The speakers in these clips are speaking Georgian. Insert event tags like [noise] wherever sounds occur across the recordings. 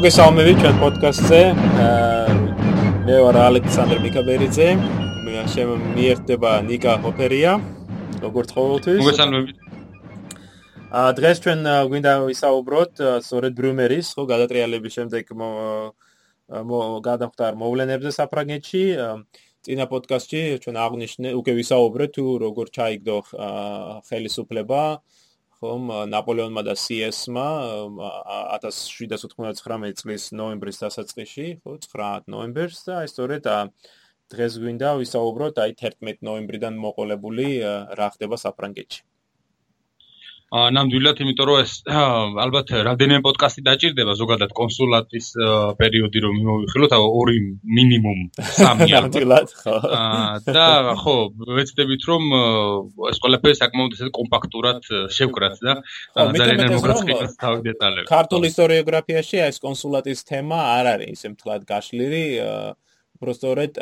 მოგესალმებით ჩვენ პოდკასტზე. მე ვარ ალექსანდრ მიკაბერიძე. მე შემიერთება ნიკა ჰოფერია. როგორც ყოველთვის. მოგესალმებით. ა დღეს ჩვენ გვინდა ვისაუბროთ სწორედ ბრუმერის ხო გადატრიალების შემდეგ მო გადახვდარ მოვლენებზე საფრანგეთში. წინა პოდკასტში ჩვენ აღნიშნე უკვე ვისაუბრეთ თუ როგორ ჩაიგდო ხელისუფლება ხომ ნაპოლეონმა და CS-მა 1799 წლის ნოემბრის დასაწყისში, ხო, 9 ნოემბერს და აი სწორედ დღეს გვინდა ვისაუბროთ აი 11 ნოემბრიდან მოყოლებული რა ხდება საფრანგეთში. ნამდვილად, იმიტომ რომ ეს ალბათ რამდენიმე პოდკასტი დაჭirdება ზოგადად კონსულატის პერიოდი რომ მივიხილოთ, ორი მინიმუმ სამი [laughs] ნამდვილად, ხო. და ხო, ვეცდებით რომ ეს ყველაფერი საკმაოდ ესე კომპაქტურად შევკრათ და ძალიან მოგრაცხინოთ თავი დეტალები. ქართულ ისტორიოგრაფიაში ეს კონსულატის თემა არ არის ისე მთლად გაშლილი, უბრალოდ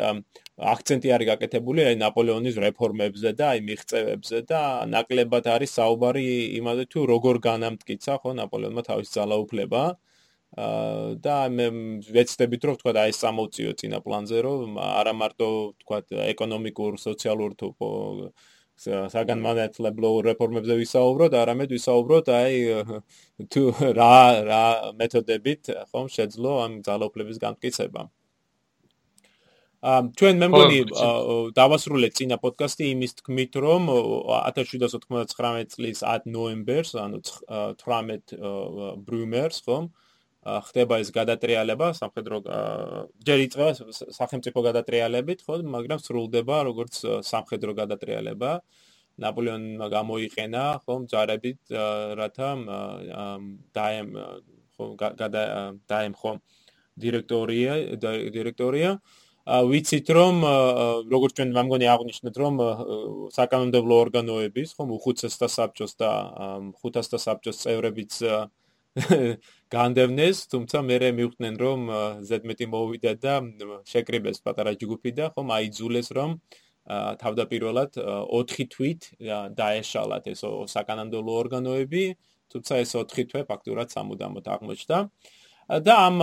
აქცენტი არის გაკეთებული აი ნაპოლეონის რეფორმებზე და აი მიღწევებზე და ნაკლებად არის საუბარი იმაზე თუ როგორ განამტკიცა ხო ნაპოლეონმა თავის ძალაუფლება და მე ვეცდებით რომ თქვა აი სამოციო წინა პლანზე რომ არა მარტო თქვა ეკონომიკურ სოციალურ თუ საგანმანათლებლო რეფორმებზე ვისაუბროთ, არამედ ვისაუბროთ აი თუ რა რა მეთოდებით ხომ შეძლო ამ ძალაუფლების განმტკიცება. ჩვენ მე მგონი დავასრულეთ წინა პოდკასტი იმის თქმით რომ 1799 წლის 10 ნოემბერს ანუ 18 ბრუმერს ხომ? ხდება ეს გადატრიალება სამხედრო ჯერ იწყება სახელმწიფო გადატრიალებით ხო მაგრამ სრულდება როგორც სამხედრო გადატრიალება. ნაპოლეონმა გამოიყენა ხომ ჯარებით რათა დაემ ხო დაემ ხო დირექტორია დირექტორია ვიცით რომ როგორც ჩვენ მამგონი აღნიშნეთ რომ საკანონმდებლო ორგანოების ხომ უხუცესთა საბჭოს და ხუთასთა საბჭოს წევრებიც [laughs] განდევნეს თუმცა მე მივხვდნენ რომ ზედმეტი მოვიდა და შეკრიბეს პატარა ჯგუფი და ხომ აიძულეს რომ თავდაპირველად 4 თვით დაეშალათ ეს საკანონმდებლო ორგანოები თუმცა ეს 4 თვე ფაქტურად სამუდამოდ აღმოჩნდა და ამ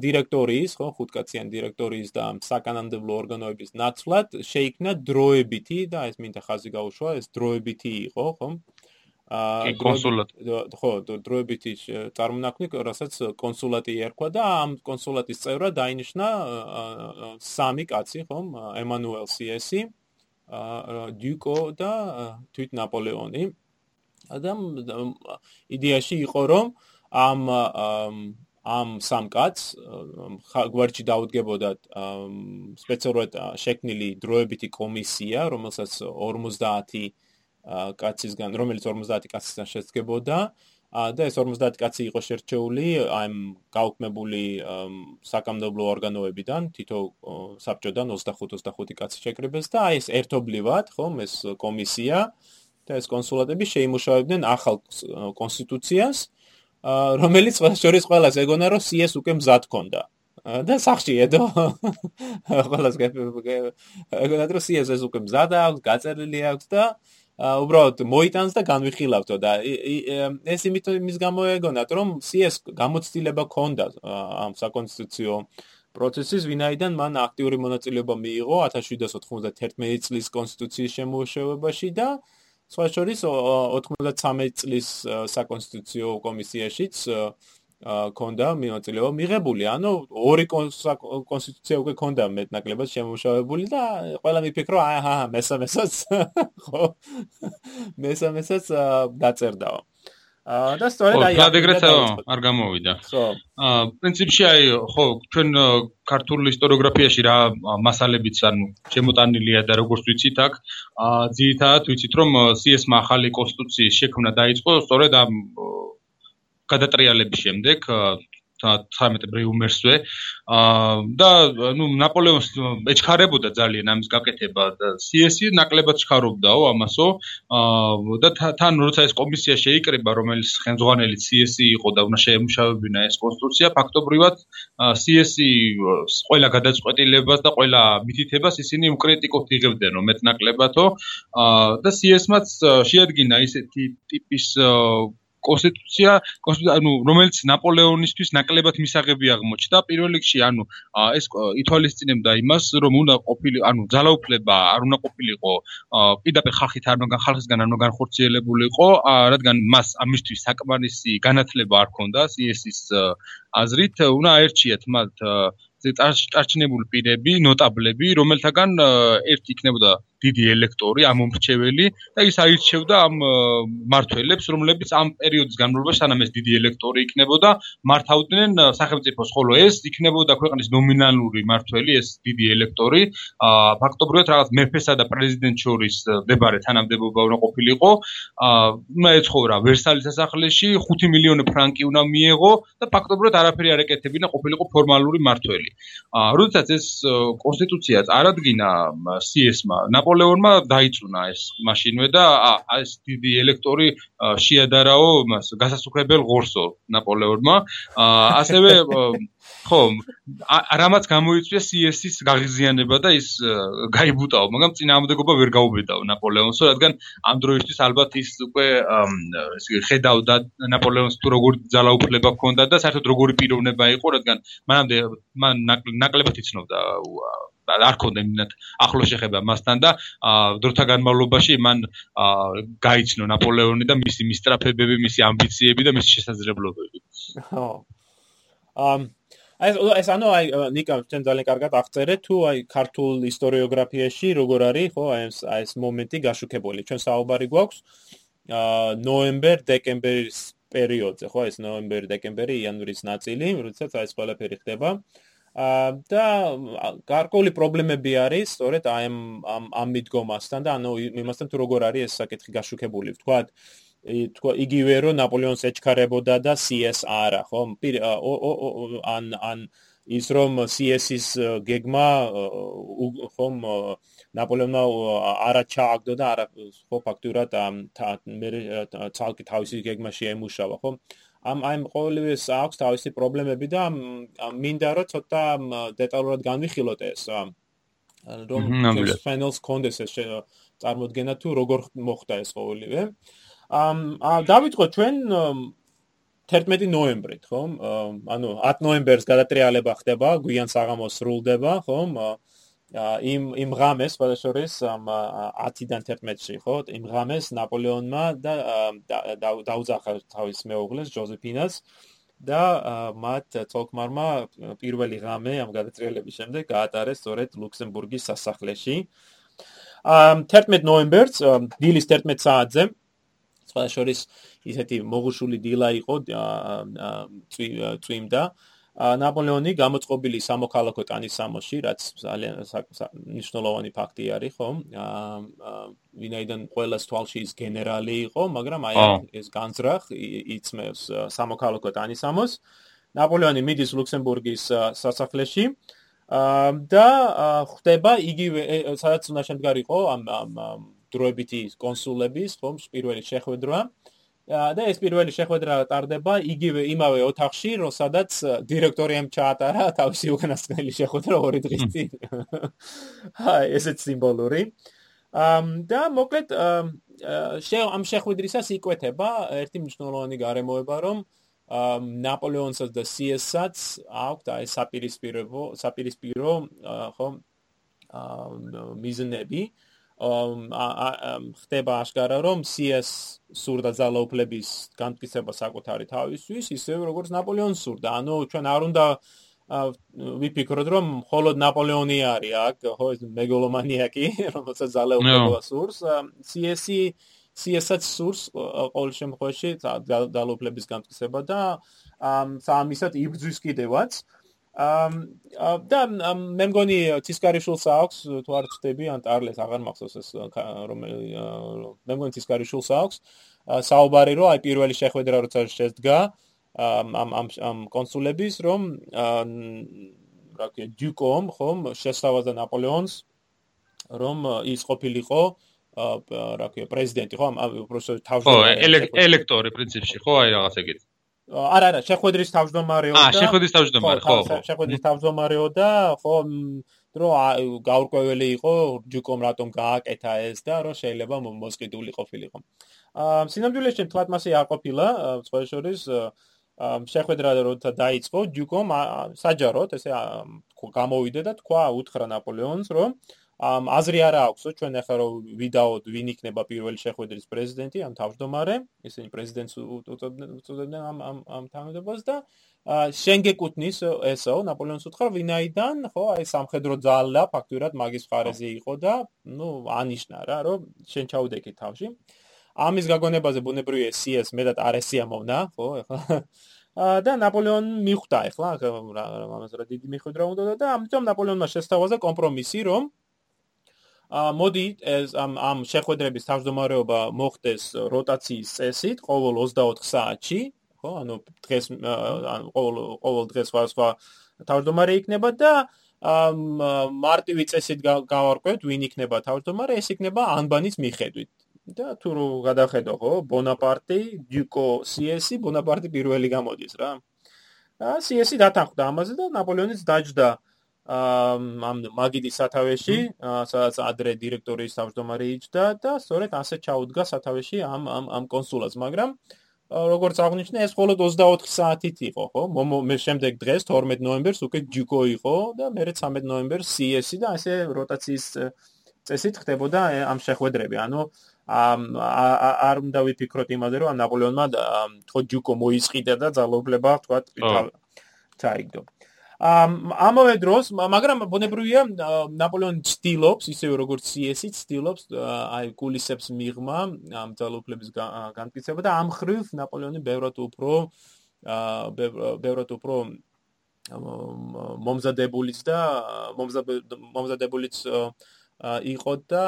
დირექტორიის, ხო, ხუთკაციან დირექტორიის და საკანონმდებლო ორგანოების ნაცვლად შეიქმნა დროებითი და ეს მინდა ხაზი გაუშვა, ეს დროებითი იყო, ხო? აა კონსულატი. ხო, დროებითი წარმონაქმნი, რასაც კონსულატი ერქვა და ამ კონსულატის წევრად დაინიშნა სამი კაცი, ხო? ემანუელ სიესი, აა დიუკო და თვით ნაპოლეონი. ადამ იდეაში იყო რომ ამ ამ სამ კაცს გვერდში დაუდგებოდათ სპეციალურად შექმნილი დროებითი კომისია, რომელსაც 50 კაცისგან, რომელიც 50 კაცისგან შედგებოდა და ეს 50 კაცი იყო შერჩეული ამ გაუქმებული საკანონმდებლო ორგანოებიდან, თითო საბჭოდან 25-25 კაცი შეკრიბეს და აი ეს ერთობლივად, ხომ, ეს კომისია და ეს კონსულატები შეიმუშავებდნენ ახალ კონსტიტუციას რომელიც შორის ყველას ეგონა რომ CS უკვე მზად ქონდა და სახში ედო. [laughs] ყველას ეგონა რომ CS ეს უკვე მზად აქვს გაწერილი აქვს და უბრალოდ მოიტანს და განვიხილავთო და ეს იმით იმის გამო ეგონათ რომ CS გამოცდილება ქონდა ამ საკონსტიტუციო პროცესის ვინაიდან მან აქტიური მონაწილეობა მიიღო 1791 წლის კონსტიტუციის შემოშევებაში და სხვა შორის 93 წლის საკონსტიტუციო კომისიაშიც კონდა მიმოწილება მიღებული. ანუ ორი კონსტიტუცია უკვე კონდა მეტნაკლებად შემოშავებული და ყველა მიფიქრო, აჰა, მესამესაც [laughs] ხო? მესამესაც დაწერდაო. აა და სწორედ აი აგრეთ არ გამოვიდა. ხო. აა პრინციპში აი ხო ჩვენ ქართულ ისტორიოგრაფიაში რა მასალებიც ანუ შემოტანილია და როგორც ვიცით აქ აა ძირითადად ვიცით რომ CS-მა ახალი კონსტიტუციის შექმნა დაიწყო სწორედ ამ გადატრიალების შემდეგ 13 ბრიუმერსვე. აა და ნუ ნაპოლეონს ეჩქარებოდა ძალიან ამის გაკეთება და CS-ი ნაკლებად ჩქარობდაო ამასო. აა და თან როცა ეს კომისია შეიკრება რომელიც ხელმძღვანელი CS-ი იყო და უნდა შეემუშავებინა ეს კონსტიტუცია ფაქტობრივად CS-ი ყველა გადაწყვეტილებას და ყველა მითითებას ისინი უკრიტიკოთ იღებდნენო მეტნაკლებათო აა და CS-მაც შეადგინა ისეთი ტიპის კონსტიტუცია ანუ რომელიც ნაპოლეონისთვის ნაკლებად მისაღები აღმოჩნდა პირველ რიგში ანუ ეს ითვალისწინებდა იმას რომ უნდა ყოფილი ანუ ძალაუფლება არ უნდა ყოფილიყო პირდაპირ ხალხით არ უნდა ხალხისგან არ უნდა განხორციელებულიყო რადგან მას ამისთვის საკმარისი განათლება არ ჰქონდა CS-ის აზრით უნდა აერჩიათ მათ წარჩინებული პირები, ნოტაბლები, რომელთაგან ერთი იქნებოდა დიდი ელექტორი, ამომრჩეველი და ის აირჩევდა ამ მართველებს, რომლებიც ამ პერიოდის განმავლობაში სანამ ეს დიდი ელექტორი იქნებოდა, მართავდნენ სახელმწიფოს, ხოლო ეს იქნებოდა ქვეყნის ნომინალური მართველი, ეს დიდი ელექტორი. ფაქტობრივად რაღაც მეფესა და პრეზიდენტ შორის დებარე თანამდებობა უნდა ყოფილიყო. უნდა ეცხოვრა ვერსალის სასახლეში, 5 მილიონი ფრანკი უნდა მიეღო და ფაქტობრივად არაფერი არ ეკეთებინა ყოფილიყო ფორმალური მართველი. როდესაც ეს კონსტიტუცია წარადგინა CS-მა, ნაპოლეონმა დაიწუნა ეს მაშინვე და ეს დიდი ელექტორი შეადარაო მას გასასუქრებელ ღორსო ნაპოლეონმა. ასევე [laughs] ხო რამაც გამოიწვია CS-ის გაღიზიანება და ის გაიბუტაო მაგრამ წინააღმდეგობა ვერ გაუბედაო ნაპოლეონსო რადგან ამ დროისთვის ალბათ ის უკვე ხედავდა ნაპოლეონს თუ როგორ ძალაუფლება ჰქონდა და საერთოდ როგორი პიროვნება იყო რადგან მანამდე მან ნაკლებად იცნობდა არ ქონდა იმდანად ახლო შეხება მასთან და დროთა განმავლობაში მან გაიცნო ნაპოლეონი და მისი მისტრაფებები, მისი ამბიციები და მისი შესაძლებლობები. ხო. ამ აი ეს ანუ აი ნიკა ჩვენ ძალიან კარგად აღწერე თუ აი ქართულ ისტორიოგრაფიაში როგორ არის ხო აი ეს აი ეს მომენტი გაშუქებული ჩვენ საუბარი გვაქვს აა ნოემბერ დეკემბერის პერიოდზე ხო ეს ნოემბერი დეკემბერი იანვრის ნაწილი როდესაც აი ეს ყველაფერი ხდება და გარკვეული პრობლემები არის სწორედ აი ამ ამ მიდგომასთან და ანუ იმასთან თუ როგორ არის ეს საკითხი გაშუქებული. თქვა თქვა იგივე რომ ნაპოლეონს ეჩქარებოდა და CSR-ა ხო? ან ან ის რომ CS-ის გეგმა ხომ ნაპოლეონმა არა ჩააგდო და არა ხო ფაქტურად მე ცალკე თავისი გეგმა შეემუშავა ხო ამ აი ყოველივეს აქვს თავისი პრობლემები და მინდა რომ ცოტა დეტალურად განვიხილოთ ეს რომ ფინალს კონდეს ეს წარმოდგენა თუ როგორ მოხდა ეს ყოველივე. ამ დავიწყოთ ჩვენ 11 ნოემბრით ხომ? ანუ 10 ნოემბერს გადატრიალება ხდება გვიან საღამოს სრულდება ხომ იმ იმ ღამეს ყველაშორის 10-დან 11-ში ხო იმ ღამეს ნაპოლეონმა და დაუძახა თავის მეუღლეს ჯოზეფინას და მათ თოლკმარმა პირველი ღამე ამ გადატრიალების შემდეგ გაატარეს სწორედ ლუქსემბურგის სასახლეში. 11 ნოემბერს დილის 11 საათზე ყველაშორის ისეთი მოგუშული დილა იყო წვიმდა ნაპოლეონი გამოწყობილი სამოქალაქო ტანის სამოში, რაც ძალიან მნიშვნელოვანი ფაქტი არის, ხო? აა ვინაიდან ყოველას თვალში ის გენერალი იყო, მაგრამ აი ეს განზრახ იწმევს სამოქალაქო ტანის სამოს. ნაპოლეონი მიდის ლუქსემბურგის სასახლეში აა და ხდება იგივე სადაც უნდა შემდგარიყო ამ დროებითი კონსულების, ხო, პირველი შეხვედრა. და ეს პირველი შეხვედრა ტარდება იგივე იმავე ოთახში, სადაც დირექტორიამ ჩაატარა თავისი უკანასკნელი შეხვედრა ორი დღის წინ. [laughs] აი, ესეც სიმბოლური. ამ და მოკლედ ამ შეხვედრისას იკვეთება ერთი მნიშვნელოვანი გარემოება, რომ ნაპოლეონსაც და CS-საც აქვს აი საპირისპირო საპირისპირო ხო მიზნები ხდება ашკარა რომ CS სურდა ძალაუფლების განმტკიცება საკუთარი თავისთვის ისე როგორც ნაპოლეონს სურდა. ანუ ჩვენ არ უნდა ვიფიქროთ რომ მხოლოდ ნაპოლეონი არის აქ ხო ეს მეგოლომანიაკი [laughs] რომელსაც ძალაუფლება სურს. CS-ი CS-აც სურს ყოველ შემთხვევაში ძალაუფლების განმტკიცება და სამისად იბრძვის კიდევაც და მე მგონი თისკარიშულს აქვს თუ არ ვწდები ან ტარლეს აღარ მახსოვს ეს რომელი მე მგონი თისკარიშულს აქვს. საუბარი რომ აი პირველი შეხვედრა როცა შედგა ამ ამ ამ კონსულების რომ რა ქვია დიუკომ ხომ შესთავაზა ნაპოლეონს რომ ის ყოფილიყო რა ქვია პრეზიდენტი ხო ამ უბრალოდ თავში ხო ელექტორი პრინციპში ხო აი რაღაც ეგეთი არა არა შეხვედრის თავმჯდომარეო და აა შეხვედრის თავმჯდომარე ხო ხო შეხვედრის თავმჯდომარეო და ხო დრო გაურკვეველი იყო ჯუკომ რატომ გააკეთა ეს და რომ შეიძლება მოსყიდული ყოფილიყო. აა სინამდვილეში თვათ მასე არ ყოფილა სხვა შორის შეხვედრა როცა დაიწყო ჯუკომ საჯაროდ ესე გამოვიდა და თქვა უთხრა ნაპოლეონს რომ ამ აზრი არა აქვსო ჩვენ ახლა რომ ვიდაოდ ვინ იქნება პირველი შეხვედრის პრეზიდენტი ამ თავმჯდომარე ისინი პრეზიდენტს უწოდებდნენ ამ ამ ამ თანამდებობას და შენ გეკუთნის ესო ნაპოლეონს უთხრა ვინაიდან ხო აი სამხედრო ძალა ფაქტურად მაგის ხარეზე იყო და ნუ ანიშნა რა რომ შენ ჩაუდეკი თავში. ამის გაგონებაზე ბუნებრივია CS მეტად არესია მონა ხო ახლა და ნაპოლეონ მიხვდა ახლა რა ამას რა დიდი მიხვდა უნდა და ამიტომ ნაპოლეონმა შესთავაზა კომპრომისი რომ მოდი ეს ამ ამ შეხვედრების თავმჯდომარეობა მოხდეს როტაციის წესით ყოველ 24 საათში, ხო? ანუ დღეს ყოველ ყოველ დღეს სხვა სხვა თავმჯდომარე იქნება და ამ მარტივი წესით გავარკვევთ ვინ იქნება თავმჯდომარე, ეს იქნება ანბანის მიხედვით. და თუ რო გადახედო, ხო? ბონაპარტი, დიუკო სიესი, ბონაპარტი პირველი გამოდის რა. ა სიესი დათანხმდა ამაზე და ნაპოლეონიც დაჯდა ამ მაგიდის სათავეში, სადაც ადრე დირექტორის თავმჯდომარე იჯდა და სწორედ ასე ჩაუდგა სათავეში ამ ამ ამ კონსულას, მაგრამ როგორც აღნიშნე, ეს მხოლოდ 24 საათით იყო, ხო? მე შემდეგ დღეს 12 ნოემბერს უკვე ჯიკო იყო და მე 13 ნოემბერს CS-ი და ასე როტაციის წესით ხდებოდა ამ შეხვედრები. ანუ არ უნდა ვიფიქროთ იმაზე, რომ ნაპოლეონმა ხო ჯიკო მოისყიდა და ძალაუფლება, თქვა, ჩაიგდო. ამავე დროს, მაგრამ ბუნებრივია ნაპოლეონი ცდილობს, ისევე როგორც CS-ი ცდილობს აი გულისებს მიღმა ამ ძალაუფლების განმტკიცება და ამ ხრივ ნაპოლეონი ბევრად უფრო ბევრად უფრო მომზადებულიც და მომზადებულიც იყო და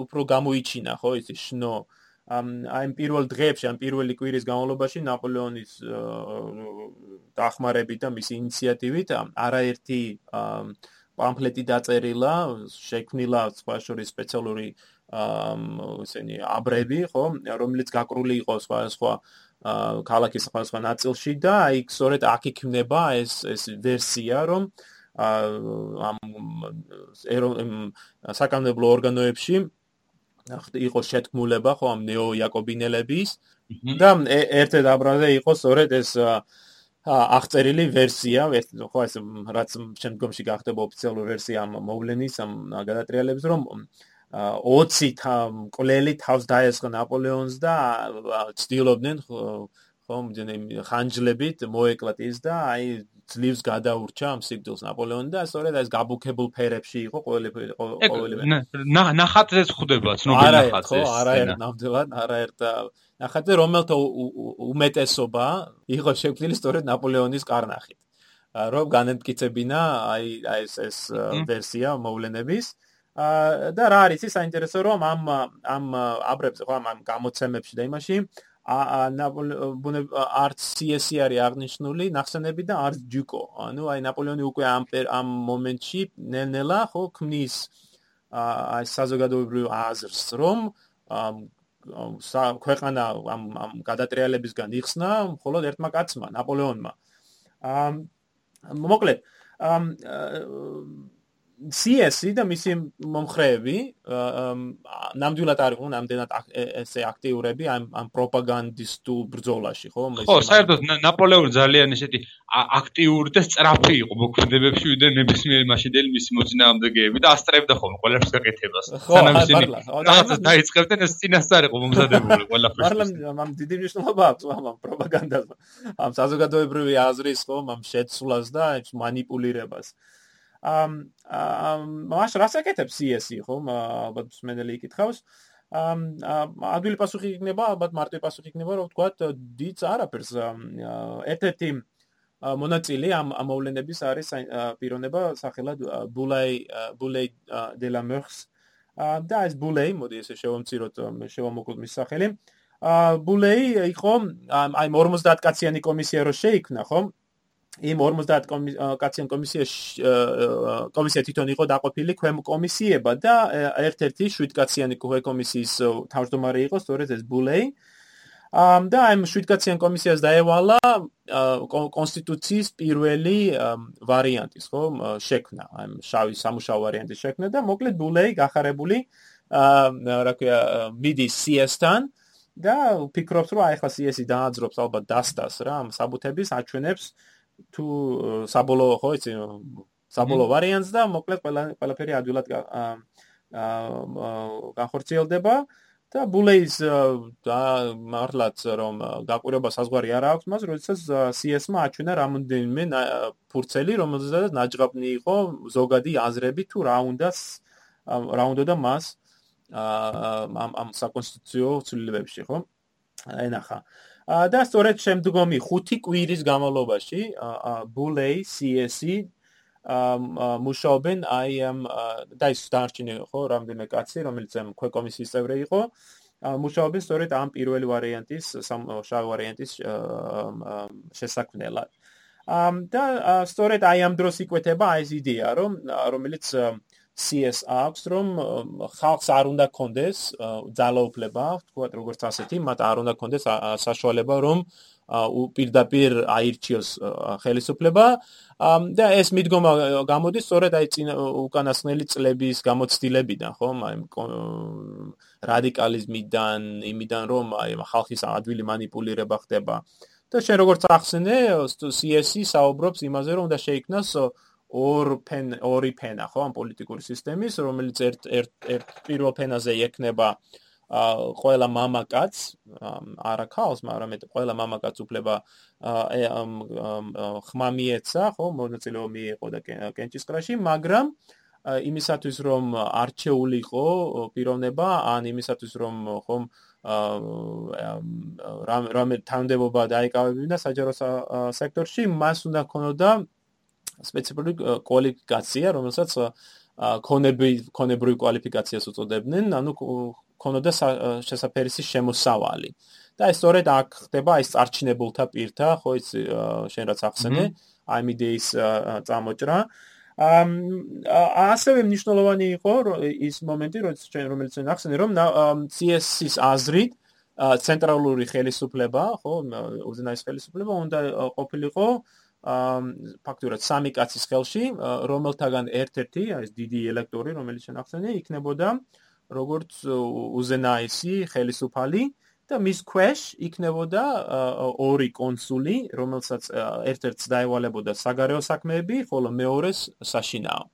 უფრო გამოიჩინა ხო ის შნო აი პირველ დღეებში, ამ პირველი კვირის განმავლობაში ნაპოლეონის დახმარებით და მისი ინიციატივით არაერთი პამფლეტი დაწერილა, შექმნილა სხვა შორის სპეციალური ესენი აბრები, ხო, რომელიც გაკრული იყო სხვა სხვა ქალაქის სხვა სხვა ნაწილში და აი სწორედ აქ იქნება ეს ეს ვერსია, რომ ამ საკანონმდებლო ორგანოებში იყო შეთქმულება ხო ამ ნეო იაკობინელების და ერთ-ერთ აბრაზე იყო სწორედ ეს აღწერილი ვერსია, ხო ეს რაც შემდგომში გახდება ოფიციალური ვერსია ამ მოვლენის ამ გადატრიალებს რომ 20 მკვლელი თავს დაესხა ნაპოლეონს და ცდილობდნენ ხო მძენი ხანჯლებით მოეკლათ ის და აი ძლივს გადაურჩა ამ სიგდილს ნაპოლეონი და სწორედ ეს გაბუქებულ ფერებში იყო ყოველი ყოველი ნახატზე ხვდება ცნობილი ნახატზე ხო არაერთ ნამდვილად არაერთ ნახატზე რომელთა უმეტესობა იყო შექმნილი სწორედ ნაპოლეონის კარნახით. რომ განემტკიცებინა აი აი ეს ეს ვერსია მოვლენების. და რა არის ის საინტერესო რომ ამ ამ აბრებზე ხო ამ გამოცემებში და იმაში არც CS-ი არის აღნიშნული ნახსენები და არც ჯუკო. ანუ აი ნაპოლეონი უკვე ამ ამ მომენტში ნელ-ნელა ხო ქმნის აი საზოგადოებრივ აზრს, რომ ქვეყანა ამ ამ გადატრიალებისგან იხსნა მხოლოდ ერთმა კაცმა, ნაპოლეონმა. ამ მოკლედ ამ CS-ი და მისი მომხრეები ნამდვილად არ იყვნენ ამდენად ესე აქტიურები ამ ამ პროპაგანდისტულ ბრძოლაში, ხო? ხო, საერთოდ ნაპოლეონი ძალიან ესეთი აქტიური და სწრაფი იყო მოქმედებებში, ვიდრე ნებისმიერი მაშინდელი მისი მოძინააღმდეგეები და ასტრებდა ხოლმე ყველაფერს გაკეთებას. სანამ ისინი რაღაცა დაიწყებდნენ, ეს წინასწარ იყო მომზადებული ყველაფერს. პარლამენტი ამ დიდი მნიშვნელობა აქვს ამ პროპაგანდაზე. ამ საზოგადოებრივი აზრის ხო, ამ შეცვლას და მანიპულირებას. ამ მას რას აკეთებს CS-ი ხომ ალბათ მსმენელი იკითხავს. ამ ადვილი პასუხი იქნება ალბათ მარტივი პასუხი იქნება რომ ვთქვა დიც არაფერს ერთ-ერთი მონაწილე ამ ამოვლენების არის პიროვნება სახელად ბულეი ბულეი დე ლა მერს და ეს ბულეი მოდი ესე შევამციროთ შევამოკლოთ მის სახელი. ბულეი იყო აი 50 კაციანი კომისია რო შეიქმნა ხომ იმ 50 კაციან კომისიაში კომისია თვითონ იყო დაყოფილი ქვემო კომისიება და ერთ-ერთი 7 კაციანი კომისიის თავმჯდომარე იყო სწორედ ეს ბულეი. ამ და ამ 7 კაციან კომისიას დაევალა კონსტიტუციის პირველი ვარიანტის, ხო, შექმნა, ამ შავი სამუშაო ვარიანტის შექმნა და მოკლედ ბულეი გახარებული რა ქვია მიდის CS-თან და ვფიქრობთ რომ აი ხა CS-ი დააძრობს ალბათ დასტას რა ამ საბუთების აჩვენებს თუ საბოლოო ხო იცი საბოლოო ვარიანტს და მოკლედ ყველა ყველაფერი ადვილად განხორციელდება და ბულეის და მართლაც რომ გაკვირობა საზღვარი არ აქვს მას როდესაც CS-მა აჩვენა რამოდენიმე ფურცელი რომელზედაც ნაჯღაპნი იყო ზოგადი აზრები თუ რა უნდა რა უნდა და მას ამ ამ საკონსტიტუციო ცვლილებებში ხო? ენახა და სწორედ შემდგომი 5 კვირის განმავლობაში ბულეი CS-ი მუშაობენ აი ამ და ის დარჩინე ხო რამდენიმე კაცი რომელიც ამ ქვეკომისიის წევრი იყო მუშაობენ სწორედ ამ პირველი ვარიანტის შავ ვარიანტის შესაქმნელად. და სწორედ აი ამ დროს იკვეთება აი ეს იდეა რომ რომელიც CS აქვს, რომ ხალხს არ უნდა კონდეს ძალაუფლება, თქვათ როგორც ასეთი, მათ არ უნდა კონდეს საშუალება, რომ პირდაპირ აირჩიოს ხელისუფლება და ეს მიდგომა გამოდის სწორედ აი წინ უკანასკნელი წლების გამოცდილებიდან, ხო? აი რადიკალიზმიდან, იმიდან რომ აი ხალხის ადვილი манипуლირება ხდება. და შე როგორც ახსენე, CS-ი საუბრობს იმაზე, რომ უნდა შეიქმნას ორ ფენ ორი ფენა ხო ამ პოლიტიკური სისტემის რომელიც ერთ ერთ ერთ პირველ ფენაზე ექნება ა ყველა მამაკაც არა ქალს, მაგრამ მე ყველა მამაკაც უფლება ხმამიეცა, ხო, მონაწილეობა მიიღო და კენჭისყრაში, მაგრამ იმისათვის რომ არჩეულიყო პიროვნება, ან იმისათვის რომ ხომ რამ რამ თანდებობა დაიკავებინა საჯარო სექტორში, მას უნდა ქონოდა სპეციფიკური კვალიფიკაცია, რომელსაც კონები კონებრივი კვალიფიკაციას უწოდებდნენ, ანუ კონოდა შესაძფერისი შემოსავალი. და ეს სწორედ აქ ხდება ის არჩინებულთა პირთა, ხო ის შენ რაც ახსენე, ამ იდეის წამოჭრა. ამ ასევე მნიშვნელოვანი იყო ის მომენტი, როდესაც ჩვენ რომელიც ჩვენ ახსენე, რომ CS-ის აზრით ცენტრალური ხელისუფლება, ხო, უზენაეს ხელისუფლება უნდა ყოფილიყო ფაქტურად სამი კაცის ხელში, რომელთაგან ერთ-ერთი, ეს დიდი ელექტორი, რომელიც შენახსენე, იქნებოდა როგორც უზენაესი ხელისუფალი და მის ქვეშ იქნებოდა ორი კონსული, რომელსაც ერთ-ერთს დაევალებოდა საგარეო საქმეები, ხოლო მეორეს საშინაო.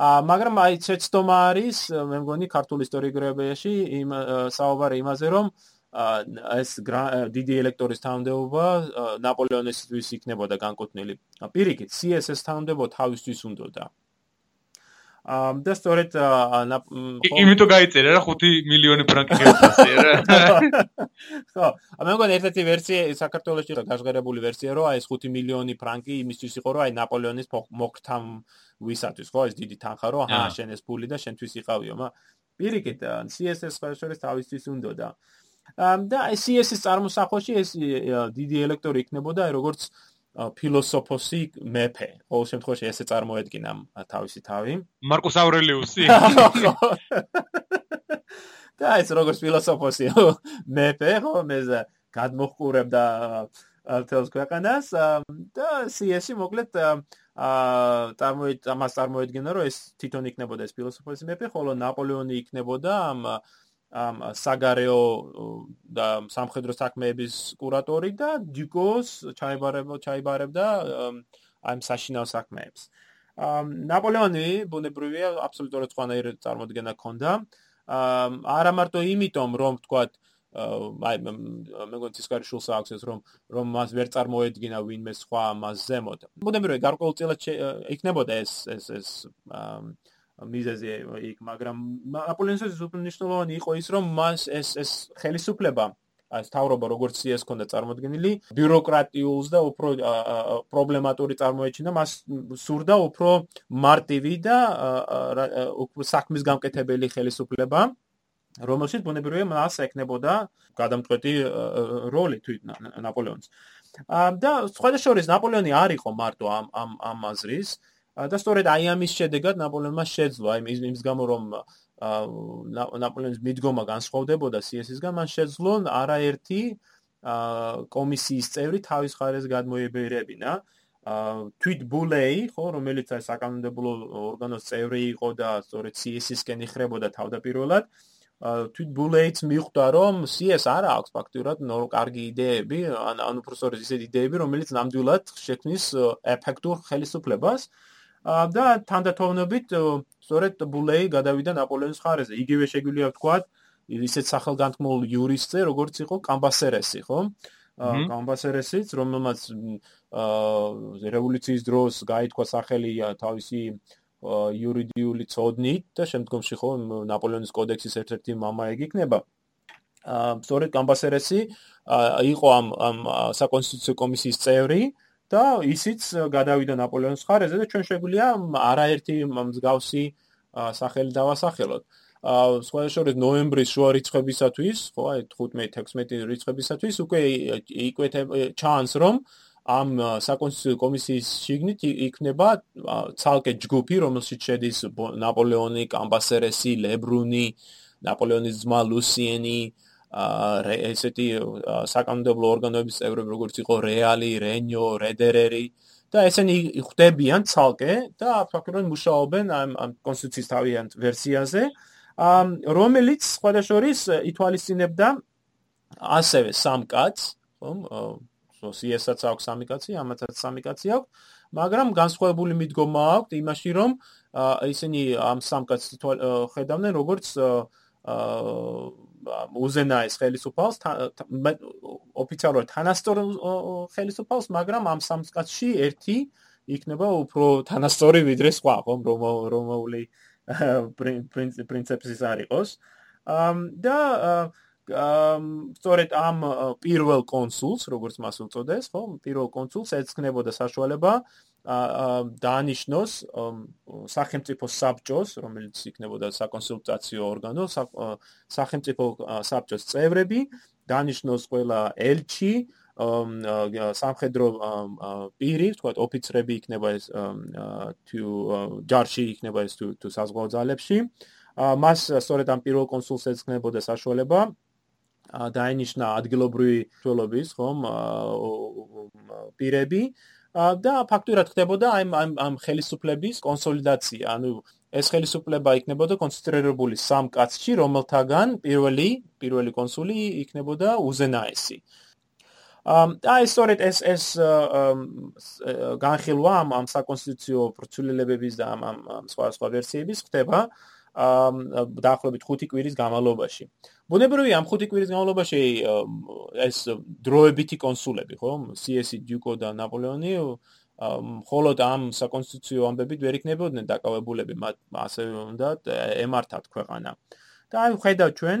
ა მაგრამ აი ცეცდომა არის მე მგონი ქართულ ისტორიოგრაფიაში იმ საუბარი იმაზე რომ ეს დიდი ელექტორის თანამდებობა ნაპოლეონისთვის იქნებოდა განკუთვნილი. პირიქით, CSS თანამდებობა თავისთვის უნდოდა. ამ და სწორედ იმიტომ გაიწერა რა 5 მილიონი ფრანკი რა. [laughs] ხო, ამ მეგონა ერთ-ერთი ვერსია საქართველოსში გაჟღერებული ვერსია რო აი ეს 5 მილიონი ფრანკი იმისთვის იყო რომ აი ნაპოლეონის მოქრთამ ვისათვის ხო ეს დიდი თანხა რო აჰა შენ ეს ფული და შენთვის იყავიო, მაგრამ პირიქით CSS ხელშორის თავისთვის უნდოდა. და CS-ის წარმოსახვაში ეს დიდი ელექტორი იქნებოდა როგორც ფილოსოფოსი მეფე. ყოველ შემთხვევაში ესე წარმოედგინა თავისი თავი. მარკუს ავრელიუსი. [laughs] და ეს როგორც ფილოსოფოსი მეფე, ხო, მეზე გადმოხურებდა თელს ქვეყანას და CS-ი მოკლედ აა წარმოედგინა რომ ეს თვითონ იქნებოდა ეს ფილოსოფოსი მეფე, ხოლო ნაპოლეონი იქნებოდა ამ ამ საგარეო და სამხედრო საქმეების კურატორი და დიკოს ჩაიბარებდა ჩაიბარებდა ამ საშინაო საქმეებს. ამ ნაპოლეონი ბუნებრივია აბსოლუტურად სხვანაირი წარმოდგენა ჰქონდა. ამ არა მარტო იმიტომ რომ თქვათ აი მე მგონი ცისკარი შულს აქვს რომ რომ მას ვერ წარმოედგინა ვინმე სხვა მას ზემოთ. ბუნებრივია გარკვეულწილად იქნებოდა ეს ეს ეს მიზეზი იქ, მაგრამ ნაპოლეონის უპირნიშნულოვანი იყო ის, რომ მას ეს ეს ხელისუფლება ეს თავრობა როგორც ის ქონდა წარმოქმნილი, ბიუროკრატიულს და უფრო პრობლემატური წარმოეჩინა, მას სურდა უფრო მარტივი და უფრო საქმის გამკეთებელი ხელისუფლება. რომელშიც ბუნებრივია მას ეკნებოდა გადამწყვეტი როლი თვით ნაპოლეონს. და სხვადასხვა შორის ნაპოლეონი არ იყო მარტო ამ ამ ამ აზრის, და სწორედ აი ამის შედეგად ნაპოლეონმა შეძლო აი იმის გამო რომ ნაპოლეონის მიდგომა განსხვავდებოდა CS-ისგან მან შეძლო არაერთი კომისიის წევრი თავის ხარეს გადმოებერებინა თვით ბულეი ხო რომელიც აი საკანონმდებლო ორგანოს წევრი იყო და სწორედ CS-ისკენ იხრებოდა თავდაპირველად თვით ბულეიც მიხვდა რომ CS არ აქვს ფაქტურად ნორ კარგი იდეები ან ან უბრალოდ ისეთი იდეები რომელიც ნამდვილად შექმნის ეფექტურ ხელისუფლებას და თანდათანობით სწორედ ბულეი გადავიდა ნაპოლეონის ხარეზე იგივე შეგვიძლია ვთქვა ისეთ სახელგანთქმულ იურისტზე როგორც იყო კამბასერესი ხო? კამბასერესიც რომელმაც რევოლუციის დროს გაითქვა სახელი თავისი იურიდიული წოდნით და შემდგომში ხო ნაპოლეონის კოდექსის ერთ-ერთი მამაეგი იქნება. აა სწორედ კამბასერესი იყო ამ ამ საკონსტიტუციო კომისიის წევრი და ისიც გადავიდა ნაპოლეონის ხარეზე და ჩვენ შეგვიძლია არაერთი მსგავსი სახელი დავასახელოთ. აა სხვა შორის ნოემბრის შუა რიცხვებისათვის, ხო, აი 15-16 რიცხვებისათვის უკვე იკვეთება ჩანს რომ ამ საკონსტიტუციო კომისიის შიგნით იქნება ცალკე ჯგუფი, რომელშიც შედის ნაპოლეონი, კამბასერესი, ლებრუნი, ნაპოლეონის ძმა ლუსიენი, ესეთი საკანონმდებლო ორგანოების წევრები, როგორც იყო რეალი, რენიო, რედერერი და ესენი ხვდებიან ცალკე და ფაქტობრივად მუშაობენ ამ ამ კონსტიტუციის თავიანთ ვერსიაზე, რომელიც სხვადასხვის ითვალისწინებდა ასევე სამ კაცს, ხო? CS-აც აქვს სამი კაცი, ამათაც სამი კაცი აქვს, მაგრამ განსხვავებული მიდგომა აქვს იმაში, რომ ისინი ამ სამ კაცს ხედავდნენ როგორც უზენაეს ხელისუფალს, ოფიციალურად თანასწორ ხელისუფალს, მაგრამ ამ სამ კაცში ერთი იქნება უფრო თანასწორი ვიდრე სხვა, ხომ, რომაული პრინციპის არ იყოს. და სწორედ ამ პირველ კონსულს, როგორც მას უწოდეს, ხო, პირველ კონსულს ეცქნებოდა საშუალება დაანიშნოს სახელმწიფო საბჭოს, რომელიც იქნებოდა საკონსულტაციო ორგანო, სახელმწიფო საბჭოს წევრები, დაანიშნოს ყველა ელჩი, სამხედრო პირი, თქვა ოფიცრები იქნება ეს თუ ჯარში იქნება ეს თუ საზღვაო ძალებში. მას სწორედ ამ პირველ კონსულს ეცქნებოდა საშუალება დაინიშნა ადგილობრივი თვალობის ხომ პირები და ფაქტურად ხდებოდა აი ამ ამ ხელისუფლების კონსოლიდაცია. ანუ ეს ხელისუფლება იქნებოდა კონცენტრირებული სამ კაცში რომელთაგან პირველი პირველი კონსული იქნებოდა უზენაესი. აი სწორედ ეს ეს განხილვა ამ ამ საკონსტიტუციო პროცედურებების და ამ ამ სხვა სხვა ვერსიების ხდება დაახლოებით 5 კვირის განმავლობაში. ბუნებრივია ამ 5 კვირის განმავლობაში ეს დროებითი კონსულები, ხო? CS დიუკო და ნაპოლეონი მხოლოდ ამ საკონსტიტუციო ამბებით ვერ იქნებოდნენ დაკავებულები, მათ ასევე უნდა ემართათ ქვეყანა. და აი ხედავთ ჩვენ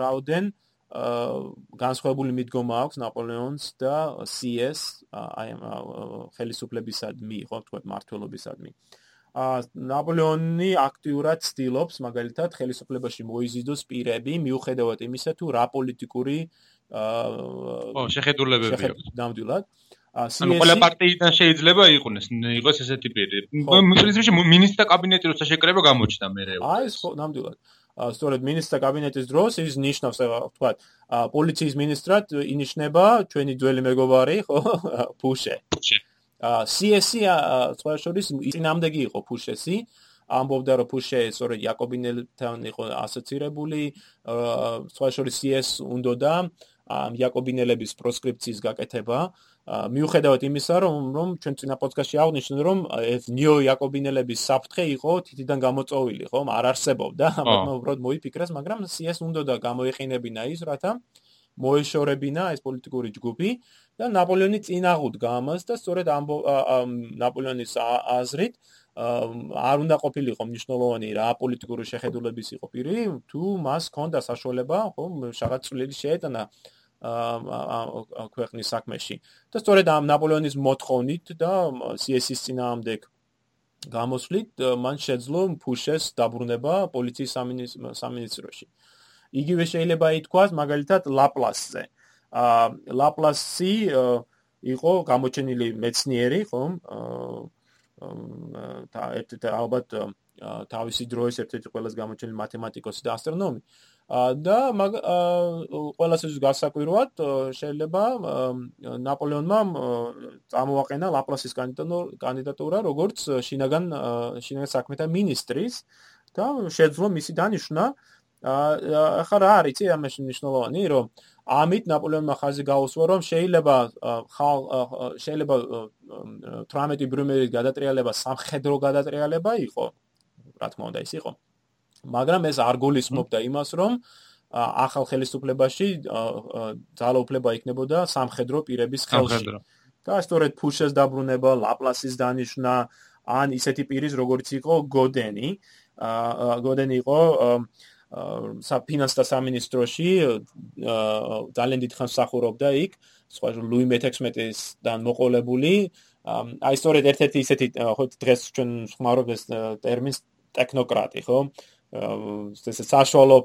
რაოდენ განსხვავებული მიდგომა აქვს ნაპოლეონს და CS აი ხელისუფლებისადმი, ხო, თქვა მართლობისადმი. ნაპოლეონი აქტიურად ცდილობს მაგალითად ხელისუფლებაში მოიზიდოს პირები მიუხედავად იმისა თუ რა პოლიტიკური ო შეხედულებები აქვს. ნამდვილად. ანუ ყველა პარტიიდან შეიძლება იყვნეს იყოს ესეთი პირი. პრინციპში მინისტრთა კაბინეტი როცა შეკრება გამოჩნდა მე აი ხო ნამდვილად. სწორედ მინისტრთა კაბინეტის დროს ის ნიშნავს თქვა პოლიციის მინისტრად ინიშნება ჩვენი ძველი მეგობარი ხო [laughs] ფუშე. ფუშე CS-ი სხვა შორის წინამდეგი იყო ფუშესი. ამბობდა რომ ფუშე სწორედ იაკობინელთან იყო ასოცირებული. სხვა შორის CS უნდა და იაკობინელების პროსკრიფციის გაკეთება. მიუხედავად იმისა რომ რომ ჩვენ წინა პოდკასტში აღნიშნეთ რომ ეს ნიო იაკობინელების საფრთხე იყო თითიდან გამოწოვილი ხო არ არსებობდა. ამიტომ უბრალოდ მოიფიქრეს მაგრამ CS უნდა და გამოიყენებინა ის რათა მოეშორებინა ეს პოლიტიკური ჯგუფი და ნაპოლეონი წინაღუდგა ამას და სწორედ ამ ნაპოლეონის აზრით არ უნდა ყოფილიყო მნიშვნელოვანი რა პოლიტიკური შეხედულების იყო პირი თუ მას ჰქონდა საშუალება ხო რაღაც წვლილი შეეტანა ქვეყნის საქმეში. და სწორედ ამ ნაპოლეონის მოთხოვნით და CS-ის წინააღმდეგ გამოსვლით მან შეძლო ფუშეს დაბრუნება პოლიციის სამინისტროში. იგივე შეიძლება ითქვას მაგალითად ლაპლასზე. აა ლაპლასი იყო გამოჩენილი მეცნიერი, ხომ? აა ერთ-ერთი ალბათ თავისი დროის ერთ-ერთი ყველაზე გამოჩენილი მათემატიკოსი და ასტრონომი. და მაგ ყველას ეს გასაკვირვად შეიძლება ნაპოლეონმა წამოაყენა ლაპლასის კანდიდატურა როგორც შინაგან შინაგან საქმეთა მინისტრის და შეძლო მისი დანიშვნა ახლა რა არის იცი ამაში მნიშვნელოვანი რომ ამით ნაპოლეონმა ხაზი გაუსვა რომ შეიძლება შეიძლება 18 ბრუმერის გადატრიალება სამხედრო გადატრიალება იყო რა თქმა უნდა ის იყო. მაგრამ ეს არ გულისხმობდა იმას რომ ახალ ხელისუფლებაში ძალაუფლება იქნებოდა სამხედრო პირების ხელში. და სწორედ ფუშეს დაბრუნება ლაპლასის დანიშნა ან ისეთი პირის როგორც იყო გოდენი გოდენი იყო საფინანსთა სამინისტროში ძალიან დიდ ხანს სახურობდა იქ. სხვა ლუი მე-16-დან მოყოლებული. აი სწორედ ერთ-ერთი ისეთი ხო დღეს ჩვენ ხმარობთ ეს ტერმინს ტექნოკრატი ხო? ეს საშუალო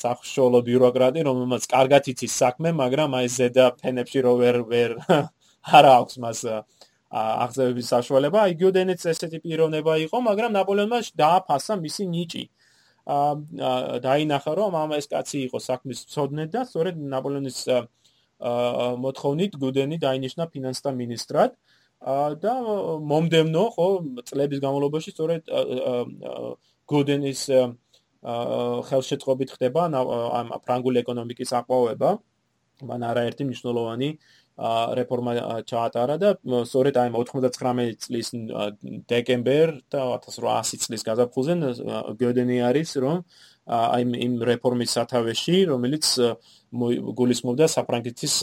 საშუალო ბიუროკრატი რომელმაც კარგად იცის საქმე მაგრამ აი ზედა ფენებში რო ვერ ვერ [laughs] არ აქვს მას აღზევების საშუალება. აი გიოდენეც ესეთი პიროვნება იყო მაგრამ ნაპოლეონმა დააფასა მისი ნიჭი დაინახა რომ ამ ეს კაცი იყო საქმის მწოდნე და სწორედ ნაპოლეონის მოთხოვნით გუდენი დაინიშნა ფინანსთა ministrად და მომდევნო ხო წლების განმავლობაში სწორედ გუდენის ხელშეწყობით ხდება ამ ფრანგული ეკონომიკის აყვავება. მან არაერთი მნიშვნელოვანი რეფორმა ჩაატარა და სწორედ აი 99 წლის დეკემბერ და 1800 წლის გაზაფხულზე გოდენი არის რომ აი იმ რეფორმის სათავეში რომელიც გულისხმობდა საფრანგეთის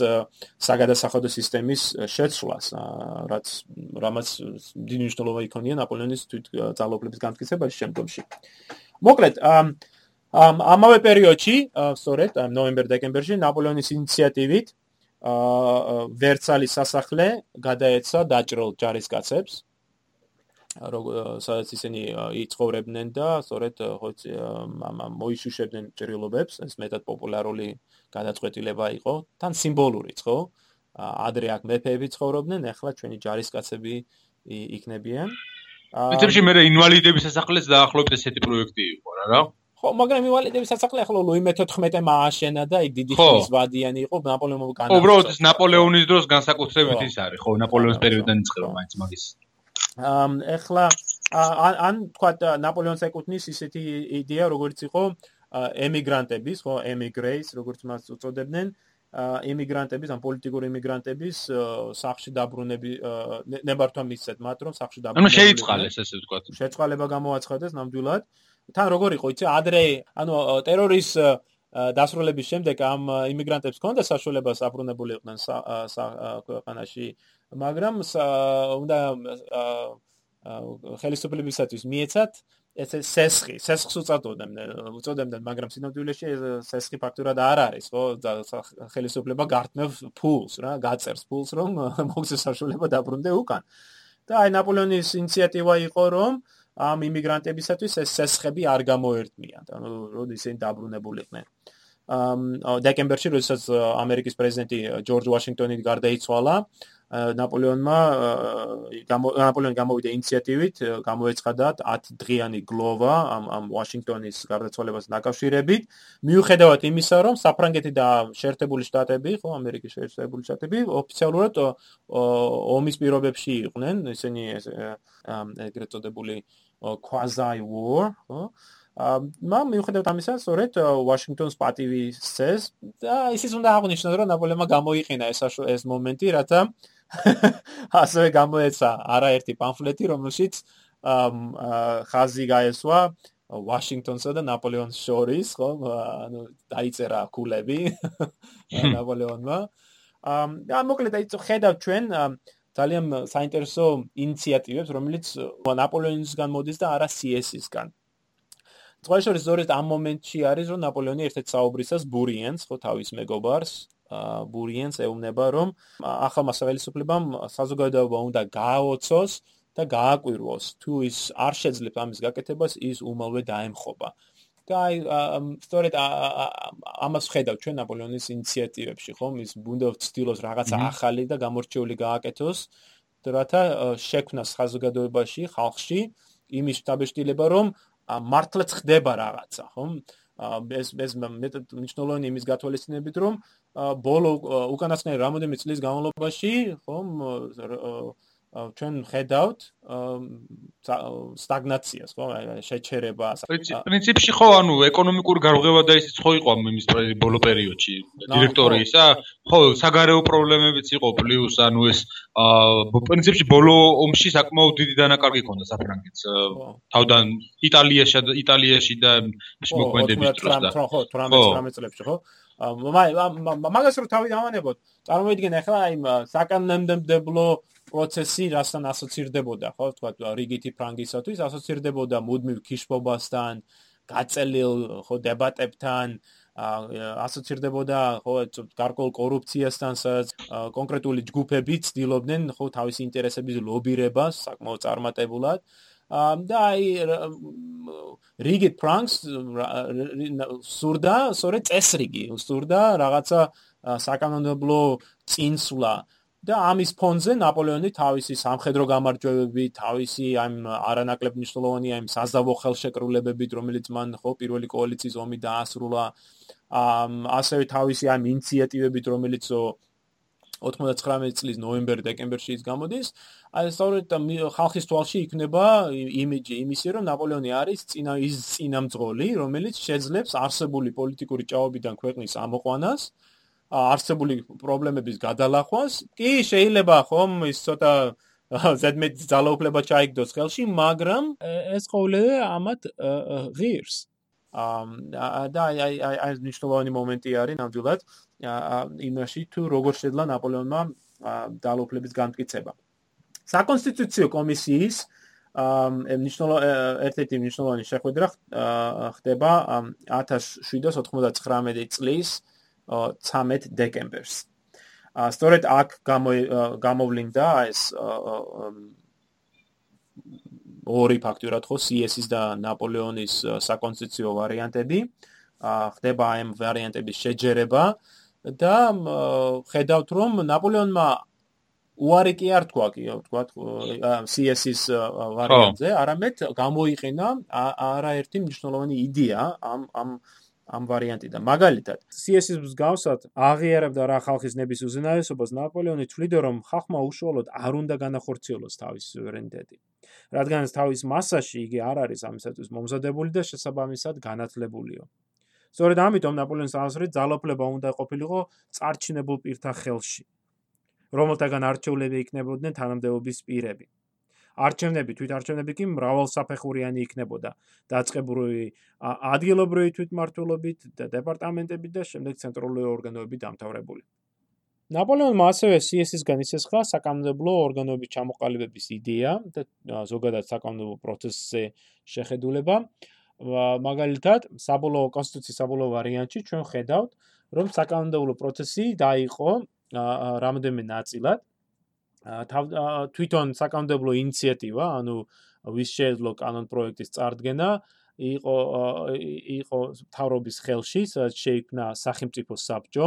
საგადასახადო სისტემის შეცვლას რაც რამაც დიდი მნიშვნელობა იქონია ნაპოლეონის თვით ძალაუფლების განმტკიცებაში შემდგომში. მოკლედ ამავე პერიოდში სწორედ ნოემბერ-დეკემბერში ნაპოლეონის ინიციატივით აა ვერცალის სასახლე გადაეცა დაჭრილ ჯარისკაცებს სადაც ისინი იწხოვრებდნენ და სწორედ ხოც მოიშუშებდნენ ჭრილობებს. ეს მეტად პოპულარული გადაწყვეტილება იყო. თან სიმბოლურიც ხო? ადრე აქ მეფეები ცხოვრობდნენ ახლა ჩვენი ჯარისკაცები იქნებიან. აა მეცემში მე ინვალიდების სასახლეც დაახლოებით ესეთი პროექტი იყო რა რა ხო, მაგრამ ივალიდების სასახლე ახლა ლუი მე-14 მააშენა და იქ დიდი ხნის ვადიანი იყო ნაპოლეონმა განა. უბრალოდ ნაპოლეონის დროს განსაკუთრებით ის არის, ხო, ნაპოლეონის პერიოდიდან იწყება მაინც მაგის. ამ ახლა ან თქვა ნაპოლეონს ეკუთვნის ისეთი იდეა, როგორც იყო ემიგრანტების, ხო, ემიგრეის, როგორც მას უწოდებდნენ, ემიგრანტების, ან პოლიტიკური ემიგრანტების სახში დაბრუნები ნებართვა მისცეთ მათ, რომ სახში დაბრუნდნენ. ანუ შეიწყალეს ესე ვთქვა. შეწყალება გამოაცხადეს ნამდვილად. თან როგორ იყო იცი? ადრე ანუ ტერორის დასრულების შემდეგ ამ იმიგრანტებს ჰქონდა საშუალება საბრუნებული იყვნენ ქვეყანაში მაგრამ უნდა ხელისუფლებისათვის მიეცათ ეს სესხი სესხს უწოდებდნენ უწოდებდნენ მაგრამ სინამდვილეში სესხი ფაქტურად არ არის ხო? ხელისუფლება გარტნევს ფულს რა გაწერს ფულს რომ მოგცეს საშუალება დაბრუნდე უკან. და აი ნაპოლეონის ინიციატივა იყო რომ ამ იმიგრანტებისათვის ეს სესხები არ გამოერთმიათ, ანუ როდი ისინი დაბრუნებულიყვნენ. ამ დეკემბერში, როდესაც ამერიკის პრეზიდენტი ჯორჯ ვაშინგტონი გარდაიცვალა, ნაპოლეონმა ნაპოლეონი გამოვიდა ინიციატივით, გამოეცხადა 10 დღიანი გლოვა ამ ამ ვაშინგტონის გარდაცვალებას დაკავშირებით, მიუხედავად იმისა, რომ საფრანგეთი და შეერთებული შტატები, ხო, ამერიკის შეერთებული შტატები ოფიციალურად ომის პირობებში იყვნენ, ისინი ეგრეთ წოდებული quasi war, ხო? ამ მიუხედავად ამისა, სწორედ ვაშინგტონის პატივი წეს და ისიც უნდა აღნიშნოს, რომ ნაპოლეონმა გამოიყენა ეს ეს მომენტი, რათა [laughs] ასევე გამოეცა არაერთი პამფლეტი, რომელშიც ხაზი გაესვა ვაშინგტონსა და ნაპოლეონის შორის, ხო? ანუ დაიწერა კულები [laughs] ნაპოლეონმა. და მოკლედ აი ხედავ ჩვენ ძალიან საინტერესო ინიციატივებს, რომელიც ნაპოლეონისგან მოდის და არა CS-ისგან. თქვენ შორის ზორეთ ამ მომენტში არის, რომ ნაპოლეონი ერთ-ერთ საუბრისას ბურიენს, ხო, თავის მეგობარს, ბურიენს ეუბნება, რომ ახალმა სახელმწიფოებამ საზოგადოება უნდა გააოცოს და გააკვირვოს. თუ ის არ შეძლებს ამის გაკეთებას, ის უმალვე დაემხობა. და აი სწორედ ამას ხედავ ჩვენ ნაპოლეონის ინიციატივებში, ხო? ის უნდა ვცდილოს რაღაცა ახალი და გამორჩეული გააკეთოს, რათა შექმნას საზოგადოებაში, ხალხში იმის დაბეჭდილება, რომ მართლაც ხდება რაღაცა, ხო? ეს ეს მეტად მნიშვნელოვანი იმის გათვალისწინებით, რომ ბოლო უკანასკნელი რამოდენიმე წლის განმავლობაში, ხომ ჩვენ ხედავთ სტაგნაციას, ხო, შეჩერებას. პრინციპში ხო, ანუ ეკონომიკური გარღვევა და ისიც ხო იყო იმის ბოლო პერიოდში დირექტორისა, ხო, საგარეო პრობლემებიც იყო პლუს, ანუ ეს პრინციპში ბოლო ომში საკმაოდ დიდი დანაკარგი ჰქონდა საფრანგეთს. თავდან იტალიაში იტალიაში და ის მოქმედების დროს და ხო, 18-19 წლებში, ხო? მაგას რო თავი დავანებოთ, წარმოიდგინე ახლა იმ საკანონმდებლო პროცესი რასთან ასოცირდებოდა, ხო, თქვა რიგითი ფრანგისათვის ასოცირდებოდა მუდმივ ქიშბობასთან, გაწელილ ხო დებატებთან, ასოცირდებოდა ხო გარკვეულ კორუფციასთან, სადაც კონკრეტული ჯგუფები ცდილობდნენ ხო თავის ინტერესების ლობირებას საკმაოდ წარმატებულად. და აი რიგით ფრანგს სურდა, სწორედ წესრიგი, სურდა რაღაცა საკანონმდებლო წინსვლა. და ამის ფონზე ნაპოლეონი თავისი სამხედრო გამარჯვებები, თავისი ამ არანაკლებ მნიშვნელოვანი ამ საზავო ხელშეკრულებებით, რომელიც მან ხო პირველი კოალიციის ომი დაასრულა, ასევე თავისი ამ ინიციატივებით, რომელიც 99 წლის ნოემბერ-დეკემბერში ის გამოდის, აი სწორედ ხალხის თვალში იქნება იმიჯი იმისი, რომ ნაპოლეონი არის წინა ის წინამძღოლი, რომელიც შეძლებს არსებული პოლიტიკური ჭაობიდან ქვეყნის ამოყვანას. არსებული პრობლემების გადალახვას. კი, შეიძლება ხომ ის ცოტა ზედმეტ ძალაუფლება ჩაიგდოს ხელში, მაგრამ ეს ყოველდღე ამათ ღირს. აა და აი აი აი ნიშნულოვანი მომენტი არის ნამდვილად იმაში თუ როგორ შეძლა ნაპოლეონმა ძალაუფლების განმტკიცება. საკონსტიტუციო კომისიის აა ნიშნულო ერთ-ერთი ნიშნულოვანი შეხვედრა ხდება 1799 წლის 13 დეკემბერს. ა სწორედ აქ გამოვლინდა ეს ორი ფაქტურად ხო CS-ის და ნაპოლეონის საკონსტიტუციო ვარიანტები. ა ხდება ამ ვარიანტების შეჯერება და ხედავთ რომ ნაპოლეონმა უარი კი არ თქვა კი თქვა CS-ის ვარიანტზე, არამედ გამოიყენა არაერთი მნიშვნელოვანი იდეა ამ ამ ამ ვარიანტიდან. მაგალითად, CS-ის მსგავსად აღიარებდა რა ხალხის ნების უზენაესობას ნაპოლეონი თვლიდა რომ ხალხმა უშუალოდ არ უნდა განახორციელოს თავის სუვერენიტეტი. რადგან თავის მასაში იგი არ არის ამისათვის მომზადებული და შესაბამისად განათლებულიო. სწორედ ამიტომ ნაპოლეონის აზრით ძალოფლება უნდა ყოფილიყო წარჩინებულ პირთა ხელში, რომელთაგან არჩეულები იქნებოდნენ თანამდებობის პირები. არჩევნები, თვითარჩევნები კი მრავალსაფეხურიანი იქნებოდა. დაწყებული ადგილობრივი თვითმმართველობით და დეპარტამენტებით და შემდეგ ცენტრალური ორგანოებით დამთავრებული. ნაპოლეონმა ასევე CS-ისგან ისესხა საკანონმდებლო ორგანოების ჩამოყალიბების იდეა და ზოგადად საკანონმდებლო პროცესზე შეხედულება. მაგალითად, საბოლოო კონსტიტუციის საბოლოო ვარიანტში ჩვენ ხედავთ, რომ საკანონმდებლო პროცესი დაიყო რამდენიმე ნაწილად თვითონ საკანონმდებლო ინიციატივა, ანუ ვის შეეძლო კანონ პროექტის წარდგენა, იყო იყო თავრობის ხელში, სადაც შეიქმნა სახელმწიფო საბჭო.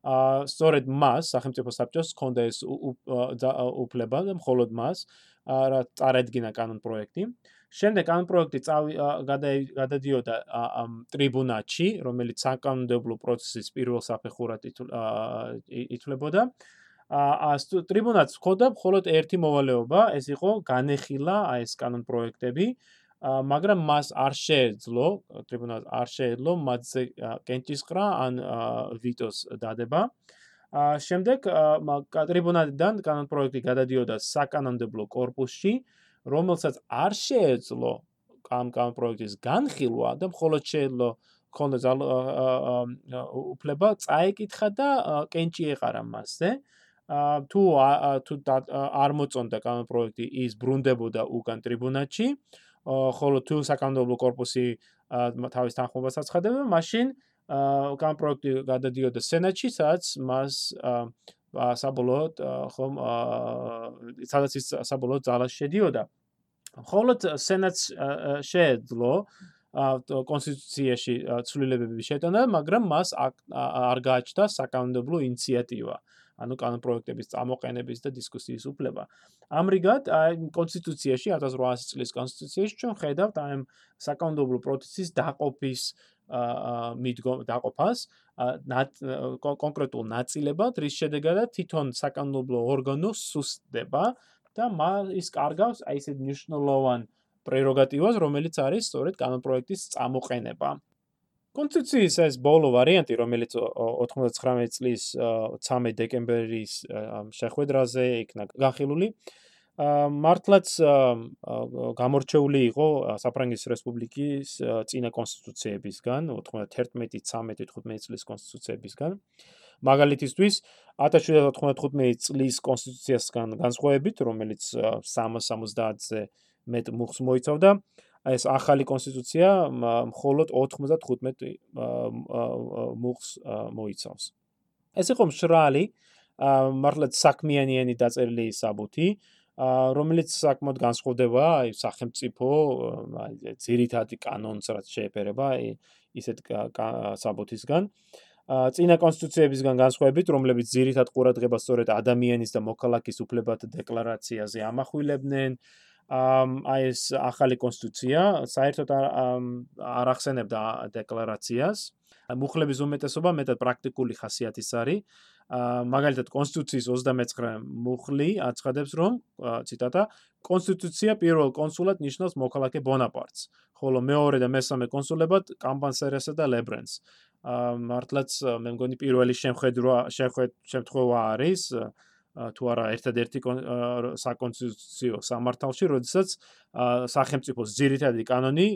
აა სწორედ მას სახელმწიფო საბჭოს ჰქონდა ეს უფლება მხოლოდ მას რა წარედგინა კანონ პროექტი. შემდეგ კანონ პროექტი გადადიოდა ტრიბუნატში, რომელიც საკანონმდებლო პროცესის პირველ საფეხურად ითვლებოდა. ტრიბუნატს ხოდა მხოლოდ ერთი მოვალეობა, ეს იყო განეხილა აი ეს კანონ პროექტები, მაგრამ მას არ შეეძლო, ტრიბუნატს არ შეეძლო მათზე კენჭისყრა ან ვიტოს დადება. აა შემდეგ ტრიბუნატიდან კანონ პროექტი გადადიოდა საკანონმდებლო კორპუსში, რომელსაც არ შეეძლო კან კანონ პროექტის განხილვა და მხოლოდ შეეძლო ქონდა უფლება წაეკითხა და კენჭი ეყარა მასზე. თუ თუ არ მოწონდა კანონპროექტი ის ბრუნდებოდა უკან ტრიბუნატში ხოლო თუ საკანონმდებლო корпуსი თავის თანხმობას აცხადებდა მაშინ კანონპროექტი გადადიოდა სენატში სადაც მას საბოლოოდ ხომ სადაც ის საბოლოოდ ძალას შედიოდა მხოლოდ სენატს შეეძლო კონსტიტუციაში ცვლილებები შეტანა, მაგრამ მას არ გააჩნდა საკანონმდებლო ინიციატივა. აა ანუ კანონ პროექტების წამოყენების და დისკუსიის უფლება. ამრიგად, აი კონსტიტუციაში 1800 წლის კონსტიტუციაში ჩვენ ხედავთ აი საკანონმდებლო პროცესის დაყოფის აა მიდგომ დაყოფას კონკრეტულ ნაწილებად, რის შედეგადაც თვითონ საკანონმდებლო ორგანო სუსტდება და ის კარგავს აი ესეთ მნიშვნელოვან პრეროგატივას, რომელიც არის სწორედ კანონპროექტის წამოყენება. კონსტიტუციის ეს ბოლო ვარიანტი, რომელიც 99 წლის 13 დეკემბერის შეხვედრაზე იქნა განხილული, მართლაც გამორჩეული იყო საფრანგეთის რესპუბლიკის წინა კონსტიტუციებისგან 91, 13, 15 წლის კონსტიტუციებისგან. მაგალითისთვის 1795 წლის კონსტიტუციასგან განსხვავებით, რომელიც 370-ზე მეტ მუხს მოიცავდა, ეს ახალი კონსტიტუცია მხოლოდ 95 მუხს მოიცავს. ეს იყო მშრალი მართლაც საქმიანიანი დაწერილი საბუთი, რომელიც საკმაოდ განსხვავდება აი სახელმწიფო აი ძირითადი კანონს რაც შეეფერება აი ისეთ საბუთისგან. წინა კონსტიტუციებისგან განსხვავებით, რომლებიც ძირითად ყურადღებას სწორედ ადამიანის და მოქალაქის უფლებათა დეკლარაციაზე ამახვილებდნენ, აი ეს ახალი კონსტიტუცია საერთოდ არ ახსენებდა დეკლარაციას. მუხლების უმეტესობა მეტად პრაქტიკული ხასიათის არის. მაგალითად კონსტიტუციის 29 მუხლი აცხადებს რომ ციტატა კონსტიტუცია პირველ კონსულად ნიშნავს მოქალაქე ბონაპარტს ხოლო მეორე და მესამე კონსულებად კამპანსერესა და ლებრენს მართლაც მე მგონი პირველი შემხედრვა შემთხვევა არის თუ არა ერთადერთი საკონსტიტუციო სამართალში როდესაც სახელმწიფოს ძირითადი კანონი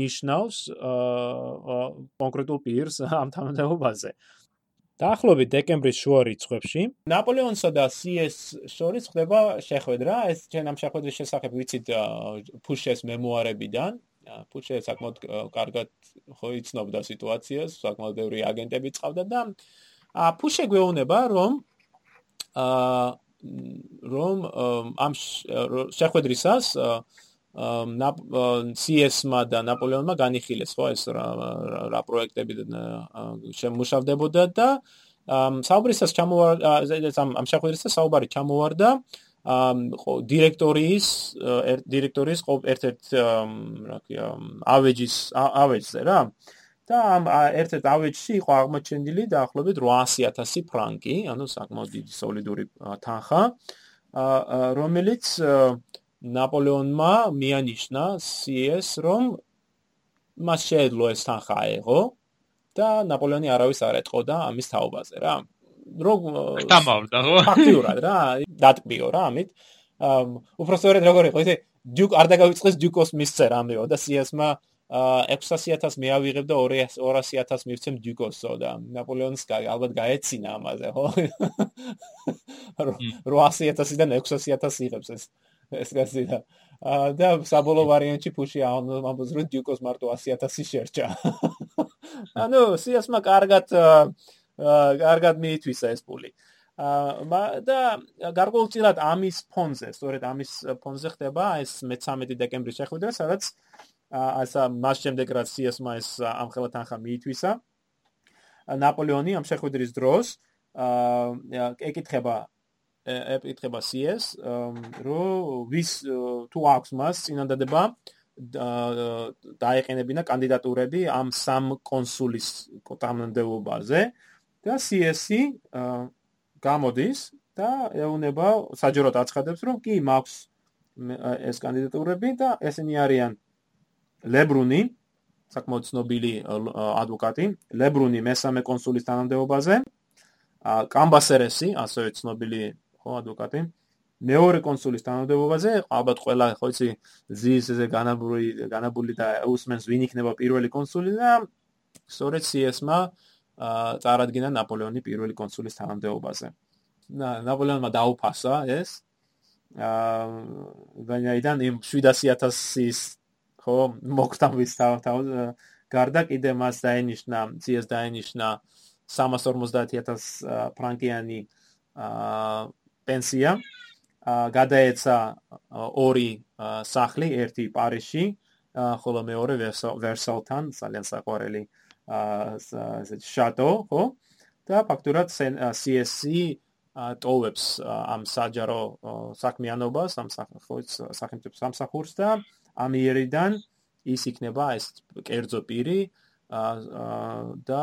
ნიშნავს კონკრეტულ პირს ამ თანამდებობაზე დაახლოებით დეკემბრის შუა რიცხვებში ნაპოლეონსა და CS შორის ხდება შეხვედრა. ეს ჩვენ ამ შეხვედრის შესახებ ვიცით ფუშეს მემუარებიდან. ფუშე საკმაოდ კარგად ხო იცნობდა სიტუაციას, საკმაოდ ბევრი აგენტები წავდა და ფუშე გვეუბნება, რომ რომ ამ შეხვედრისას CS-მა და ნაპოლეონმა განიხილეს ხო ეს რა რა პროექტები შემუშავდებოდა და საუბრისას ჩამოვარდა ამ ამ შეხვედრისას საუბარი ჩამოვარდა დირექტორიის დირექტორიის ერთ-ერთ რა ქვია ავეჯის ავეჯზე რა და ამ ერთ-ერთ ავეჯში იყო აღმოჩენილი დაახლოებით 800000 ფრანკი, ანუ საკმაოდ დიდი სოლიდური თანხა, რომელიც ნაპოლეონმა მიანიშნა CS რომ მას შეეძლო ეს თანხა აეღო და ნაპოლეონი არავის არ ეთყოდა ამის თაობაზე რა. რო თამავდა ხო? ფაქტიურად რა, დატკბიო რა ამით. ამ უბრალოდ როგორ იყო ესე დიუკ არ დაგავიწყეს დიუკოს მისწერამეო და CS-მა 600000 მეავიღებ და 200000 მივცემ დიუკოსო და ნაპოლეონს ალბათ გაეცინა ამაზე ხო? [laughs] 800000-დან 600000 იღებს ეს ეს გასი და საბოლოო ვარიანტში ფუში ამბობს რომ დიუკოს მარტო 100000 შერჭა. [laughs] ანუ სიასმა კარგად კარგად მიითვისა ეს პული. აა და გარკვეულწილად ამის ფონზე, სწორედ ამის ფონზე ხდება ეს მე-13 დეკემბრის შეხვედრა, სადაც ასა მას შემდეგ რაც სიასმა ეს ამხელა თანხა მიითვისა. ნაპოლეონი ამ შეხვედრის დროს ეკითხება ეკითხება CS რომ ვის თუ აქვს მას წინადადება დაეყენებინა კანდიდატურები ამ სამ კონსულის კოტამნდებობაზე და CS-ი გამოდის და ეუბნება საჯაროდ აცხადებს რომ კი მაქვს ეს კანდიდატურები და ესენი არიან ლებრუნი საკმაოდ ცნობილი ადვოკატი ლებრუნი მესამე კონსულის თანამდებობაზე კამბასერესი ასევე ცნობილი ხო ადვოკატი მეორე კონსულის თანამდებობაზე ალბათ ყველა ხო იცი ზის ესე განაბური განაბული და უსმენს ვინ იქნება პირველი კონსული და სწორედ CS-მა წარადგინა ნაპოლეონი პირველი კონსულის თანამდებობაზე. და ნაპოლეონმა დაუფასა ეს აა ვანაიდან იმ 700000-ის ხო მოხდამის თავ გარდა კიდე მას დაენიშნა CS დაენიშნა 350000 ფრანკიანი პენსია გადაეცა ორი სახლი, ერთი პარიზში, ხოლო მეორე ვერსალთან, ძალიან საყვარელი შატო, ხო? და ფაქტურად CSC ტოვებს ამ საჯარო საქმიანობას, ამ სახელმწიფო სამსახურს და ამ იერიდან ის იქნება ეს კერძო პირი და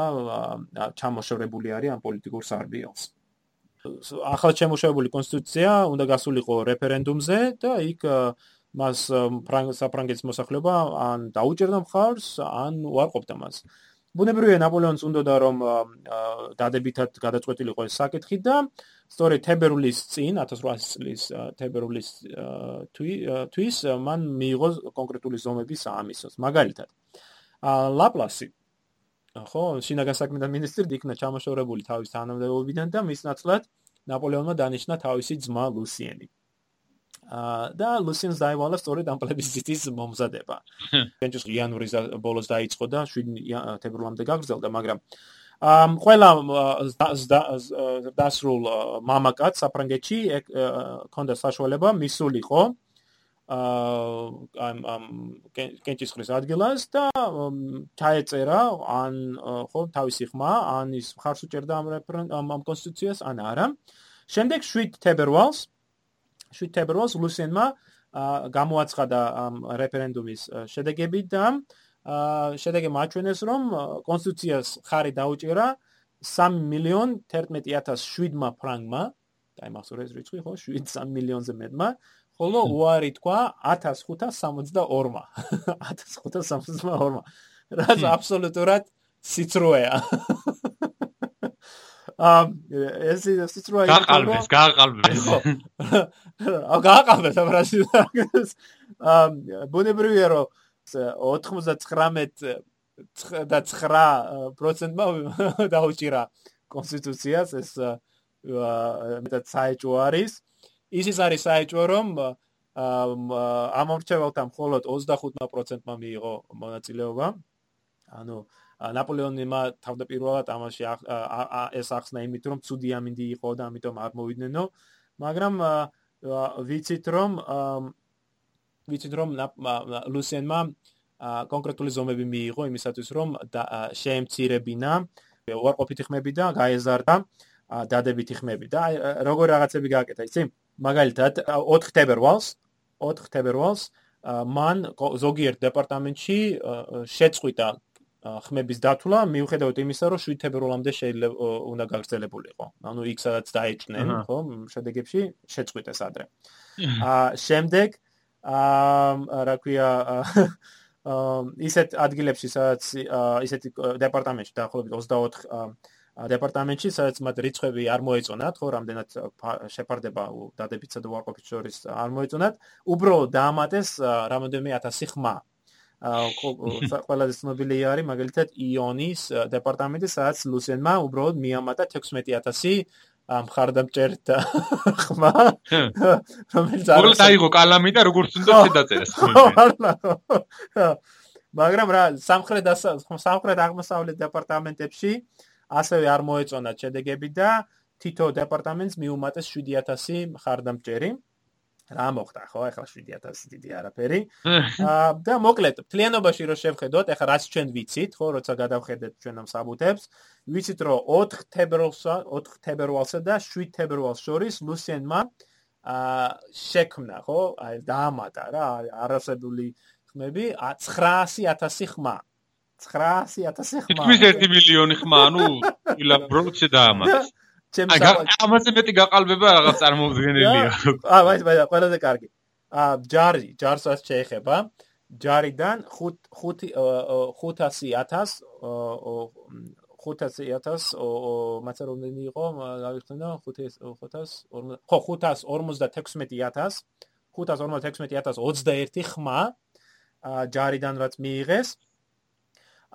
ჩამოშორებული არის ამ პოლიტიკურ სარბიელს. ახალ შემოშებული კონსტიტუცია უნდა გასულიყო რეფერენდუმზე და იქ მას საფრანგეთის მოსახლეობა ან დაუჭერდა მხარს ან უარყოფდა მას. ბუნებრივია ნაპოლეონს უნდოდა რომ დადებითად გადაწყვეტილიყო ეს საკითხი და სწორედ თებერვლის წინ 1800 წლის თებერვლის თვის მან მიიღო კონკრეტული ზომები საამისოს მაგალითად. ლაპლასი. ხო შინაგან საქმეთა მინისტრი იქნა ჩამოშორებული თავის თანამდებობიდან და მის ნაცვლად ნაპოლეონმა დანიშნა თავისი ძმა ლუსიენი და ლუსინს დაივალა სწორედ ამ პლებისციტის მომზადება. კენჭის იანვრის ბოლოს დაიწყო და 7 თებერვლამდე გაგრძელდა, მაგრამ ამ ყველა დასრულ მამაკაც საფრანგეთში ქონდა საშუალება მისულიყო ამ ამ კენჭისხრის ადგილას და ჩაეწერა ან ხო თავისი ხმა ან ის მხარს უჭერდა ამ ამ კონსტიტუციას ან არა. შემდეგ 7 თებერვალს 7 თებერვალს ლუსენმა გამოაცხადა ამ რეფერენდუმის შედეგები და შედეგი მაჩვენეს რომ კონსტიტუციას ხარი დაუჭირა 3 მილიონ 11700 ფრანგმა. და იმახსოვრეს რიცხვი ხო? 7 მილიონზე მეტმა. ხოლო უარი თქვა 1562-მა 1562-მა [laughs] რაც აბსოლუტურად სიცრუეა. ამ ეს ის ის გაყალბეს გაყალბეს. აა გაყალბეს აბრასის ამ ბუნებრივია რომ 99 და 9%-მა [laughs] დაუჭირა კონსტიტუციას ეს მეტად საეჭვო არის. ისიც არის საეჭვო რომ ამ ორჩევალთან მხოლოდ 25%-მა მიიღო მონაწილეობა. ანუ ნაპოლეონმა თავდაპირველად ამაში ეს ახსნა იმით რომ ცუდი ამინდი იყო და ამიტომ არ მოვიდნენ. მაგრამ ვიცით რომ ვიცით რომ ლუსენმა კონკრეტული ზომები მიიღო იმისათვის რომ შეემცირებინა უარყოფითი ხმები და გაეზარდა დადებითი ხმები და როგორ რაღაცები გააკეთა იცი მაგალითად 4 თებერვალს 4 თებერვალს მან ზოგიერთ დეპარტამენტში შეწყვიტა ხმების დათვლა მიუხედავად იმისა, რომ 7 თებერვალამდე შეიძლება უნდა გაგრძელებულიყო. ანუ იქ სადაც დაეჭნენ, ხო, შედეგებში შეწყვიტეს ადრე. აა შემდეგ აა რა ქვია ისეთ ადგილებში სადაც ისეთი დეპარტამენტში დაახლოებით 24 დეპარტამენტში სადაც მათ რიცხვები არ მოეწონათ, ხო, რამდენად შეფარდება დადებითსა და უარყოფით შორის არ მოეწონათ, უბრალოდ დაამატეს რამოდენიმე 1000 ხმა. ყველაზე ცნობილი არის მაგალითად იონის დეპარტამენტი, სადაც ლუსენმა უბრალოდ მიამატა 16000 მხარდამჭერთ [laughs] ხმა რომელიც არის უბრალოდ აიღო კალამი და როგორც უნდა შედაწერეს [laughs] მაგრამ რა სამხრეთ სამხრეთ აღმოსავლეთ დეპარტამენტებში ასევე არ მოეწონა შედეგები და თითო დეპარტამენტს მიუმატეს 7000 მხარდამჭერი რა მოხდა ხო? ახლა 7000 დიდი არაფერი. [laughs] და მოკლედ ფლიანობაში რო შევხედოთ ახლა რაც ჩვენ ვიცით ხო როცა გადავხედეთ ჩვენ ამ საბუთებს ვიცით რომ 4 თებერვალსა 4 თებერვალსა და 7 თებერვალს შორის ლუსენმა აა შექმნა ხო? აი დაამატა რა არასებული ხმები 900000 ხმა. 900000 ხმა. თითქმის 1 მილიონი ხმა ანუ [laughs] ილა ბროჩე დაამატა ჩემს ამაზე მეტი გაყალბება რაღაც წარმოუდგენელია. აა ვაი ვაი ყველაზე კარგი. აა ჯარი, ჯარსაც შეეხება. ჯარიდან 5 500000 500000 მაცა რამდენი იყო? გავიხსენო 500 ხო 556000 556000 ხმა აა ჯარიდან რაც მიიღეს.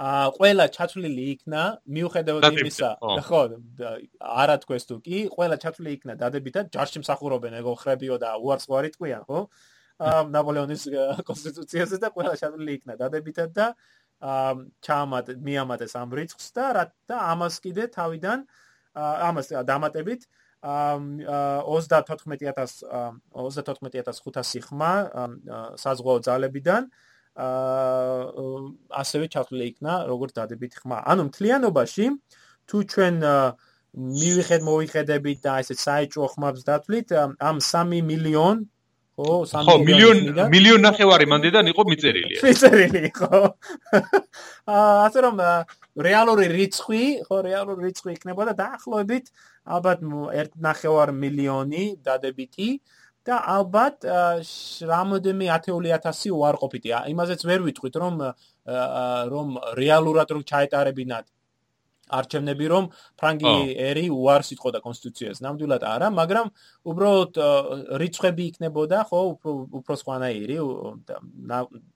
აა ყველა ჩათვლილი იქნა მიუხედავად იმისა ხო. არა თქვეს თუ კი ყველა ჩათვლილი იქნა დადებითად ჯარში მსახურობენ ეგო ხრებიო და უარსყვარი თქვიან ხო? აა ნაპოლეონის კონსტიტუციაზე და ყველა ჩათვლილი იქნა დადებითად და აა ჩამატ მიამატეს ამ რიცხვს და რა და ამას კიდე თავიდან ამას დამატებით აა 34000 34500 ხმა საზღვაო ძალებიდან აა ასევე ჩათვლილი იქნა როგორც დადებითი ხმა. ანუ მთლიანობაში თუ ჩვენ მივიხედ მოვიხედებით და ესე საეჭვო ხმებს დათვლით ამ 3 მილიონ ხო 3 ხო მილიონ მილიონ ნახევარი მანდიდან იყო მიწერილი მიწერილი ხო. [laughs] აა ასე რომ რეალური რიცხვი ხო რეალური რიცხვი იქნებოდა. დაახლოებით ალბათ 1.5 მილიონი დადებითი და ალბათ რამოდენმე 10000 უარყოფითი. იმაზეც ვერ ვიტყვით რომ რომ რეალურად რომ ჩაეტარებინათ არჩევნები რომ ფრანგი ერი უარს იტყოდა კონსტიტუციას. ნამდვილად არა მაგრამ უბრალოდ რიცხვები იქნებოდა ხო უფრო უფრო სხვანაირი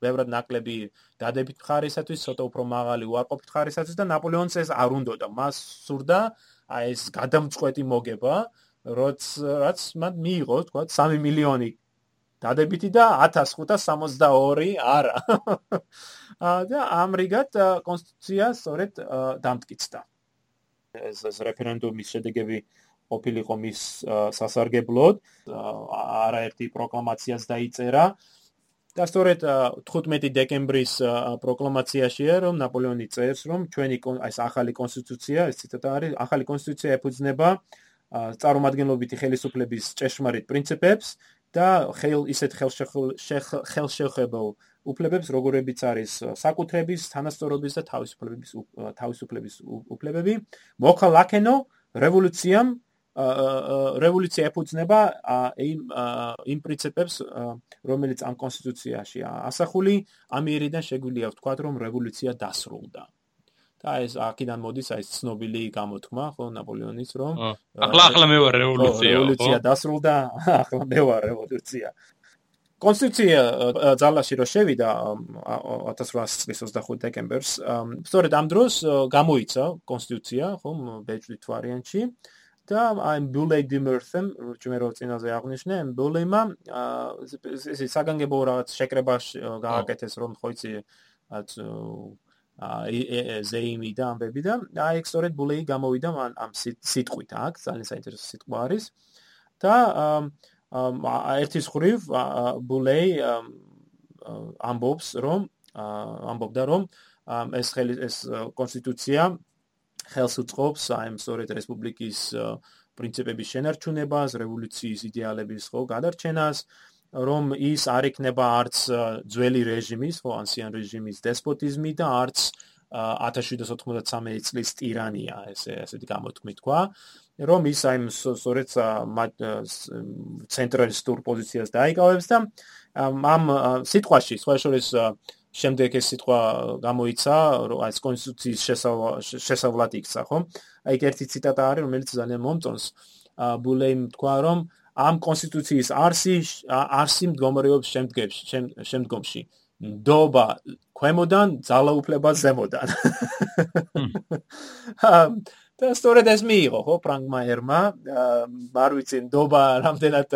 ბევრად ნაკლები დადებით ხარისათვის ცოტა უფრო მაღალი უარყოფით ხარისათვის და ნაპოლეონს ეს არ უნდოდა. მას სურდა აი ეს გადამწყვეტი მოგება რაც რაც მან მიიღო თქვა 3 მილიონი დადებითი და 1562 არა. [laughs] და ამრიგად კონსტიტუცია სწორედ დამტკიცდა. ეს ეს რეფერენდუმის შედეგები ყოფილიყო მის სასარგებლოდ, არაერთი პროკლამაციას დაიწერა. და სწორედ 15 დეკემბრის პროკლამაციაშია რომ ნაპოლეონი წერს რომ ჩვენი ეს ახალი კონსტიტუცია, ეს ციტატა არის, ახალი კონსტიტუცია ეფუძნება წარმომადგენლობითი ხელისუფლების ჭეშმარიტ პრინციპებს და ხელ ისეთ ხელშეუხებელ უფლებებს, როგორებიც არის საკუთრების, თანასწორობის და თავისუფლების თავისუფლების უფლებები, მოხალაკენო რევოლუციამ რევოლუცია ეფუძნება იმ იმ პრინციპებს, რომელიც ამ კონსტიტუციაში ასახული, ამიერიდან შეგვიძლია ვთქვა, რომ რევოლუცია დასრულდა. და ეს აქედან მოდის აი ცნობილი გამოთქმა ხო ნაპოლეონის რომ ახლა ახლა მე ვარ რევოლუცია რევოლუცია დასრულდა [laughs] ახლა მე ვარ რევოლუცია. კონსტიტუცია ძალაში რო შევიდა 1800 წლის 25 დეკემბერს სწორედ ამ დროს გამოიცა კონსტიტუცია ხო ბეჭდით ვარიანტში და აი ბულეი დიმერსემ ჩვენ რო წინაზე აღნიშნე ბულეიმა ეს საგანგებო რაღაც შეკრებაში გააკეთეს რომ ხო იცი ზეიმი და ამბები და აი ეგ სწორედ ბულეი გამოვიდა ამ ამ სიტყვით აქ ძალიან საინტერესო სიტყვა არის. და ერთის ხრივ ბულეი ამბობს რომ ამბობდა რომ ეს ხელი ეს კონსტიტუცია ხელს უწყობს აი ამ სწორედ რესპუბლიკის პრინციპების შენარჩუნებას, რევოლუციის იდეალების ხო გადარჩენას რომ ის არ იქნება არც ძველი რეჟიმის, ხო, ანსიან რეჟიმის დესპოტიზმი და არც 1793 წლის ტირანია, ესე ესეთი გამოთქმით თქვა, რომ ის აი სწორედ ცენტრალისტურ პოზიციას დაიკავებს და ამ სიტყვაში, სხვა შორის შემდეგ ეს სიტყვა გამოიცა, რომ აი კონსტიტუციის შესავლად იქცა, ხო? აი ერთი ციტატა არის, რომელიც ძალიან მომწონს. ბულეიმ თქვა, რომ ამ კონსტიტუციის არსი არსი მდგომარეობს შემდგომში შემდგომში. დობა ქვემოდან ძალაუფლება ზემოდან. და სწორედ ეს მიიღო ხო ფრანგმა ერმა. არ ვიცი დობა რამდენად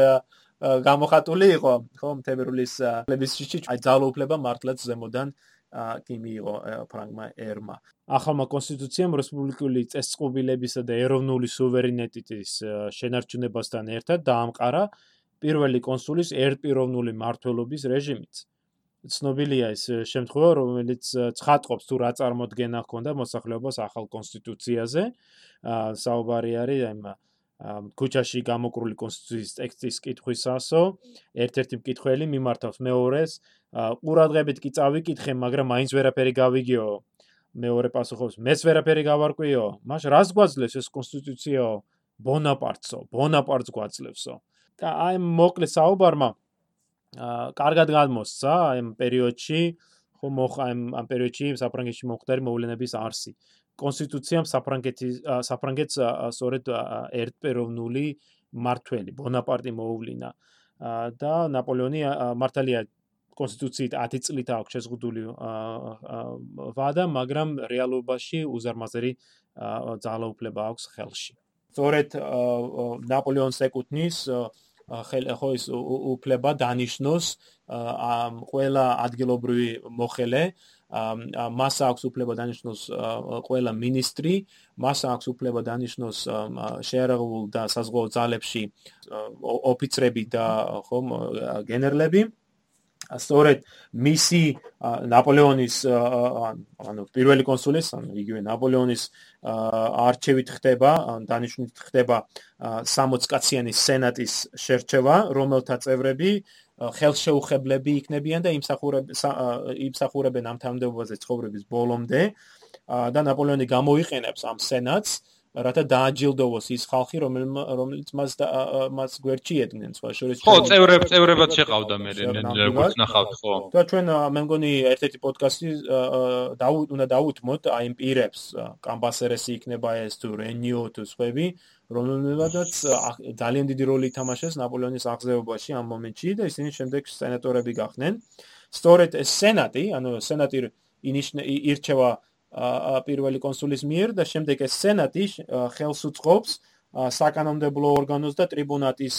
გამოხატული იყო ხო თებერვლის პლებისჩიტში აი ძალაუფლება მართლაც ზემოდან კი მიიღო ფრანგმა ერმა. ახალმა კონსტიტუციამ რესპუბლიკური წესწყობილებისა და ეროვნული სუვერენიტეტის შენარჩუნებასთან ერთად დაამყარა პირველი კონსულის ერთპიროვნული მართლობის რეჟიმიც. ცნობილია ეს შემთხვევა, რომელიც ცხადყოფს თუ რა წარმოქმნა ჰქონდა მოსახლეობას ახალ კონსტიტუციაზე. საუბარი არის აი ქუჩაში გამოკრული კონსტიტუციის ტექსტის კითხვისასო, ერთ-ერთი მკითხველი მიმართავს მეორეს, ყურადღებით კი წავიკითხე, მაგრამ მაინც ვერაფერი გავიგიო. მეორე პასუხობს, მეც ვერაფერი გავარკვიო. მაშ რას გვაძლევს ეს კონსტიტუციო? ბონაპარტსო, ბონაპარტს გვაძლევსო. და აი მოკლე საუბარმა კარგად გადმოსცა აი ამ პერიოდში, ხო მოხა ამ პერიოდში საფრანგეთში მოხდარი მოვლენების არსი. კონსტიტუციამ საფრანგეთის საფრანგეთს სწორედ ერთპეროვნული მართველი ბონაპარტი მოუვლინა და ნაპოლეონი მართალია კონსტიტუციით 10 წლით აქვს შეზღუდული ვადა, მაგრამ რეალობაში უზარმაზარი ძალაუფლება აქვს ხელში. სწორედ ნაპოლეონს ეკუთვნის ხო ის უფლება დანიშნოს ამ ყველა ადგილობრივი მოხელე მას აქვს უფლება დანიშნოს ყველა ministri, მას აქვს უფლება დანიშნოს შეერაღულ და საზღვაო ძალებში ოფიცრები და ხომ გენერლები. სწორედ მისი ნაპოლეონის ანუ პირველი კონსულის, ანუ იგივე ნაპოლეონის არჩევით ხდება, დანიშნულით ხდება 60 კაციანი სენატის შერჩევა, რომელთა წევრები ხელშეუხებლები იქნებიან და იმსახურებენ ამ თანამდებობაზე ცხოვრების ბოლომდე და ნაპოლეონი გამოიყენებს ამ სენატს რათა დააჯილდოვოს ის ხალხი რომელიც მას მას გვერდში ედგნენ სხვა შორის ხო წევრებ წევრებად შეყავდა მე როგორც ნახავთ ხო. და ჩვენ მე მგონი ერთ-ერთი პოდკასტი დაუთ უნდა დაუთმოთ აი იმ პირებს კამბასერესი იქნება ეს თუ რენიო თუ სხვები რომელებადაც ძალიან დიდი როლი ითამაშეს ნაპოლეონის აღზევებაში ამ მომენტში და ისინი შემდეგ სენატორები გახდნენ სწორედ ეს სენატი ანუ სენატი ირჩევა პირველი კონსულის მიერ და შემდეგ ეს სენატი ხელს უწყობს საკანონმდებლო ორგანოს და ტრიბუნატის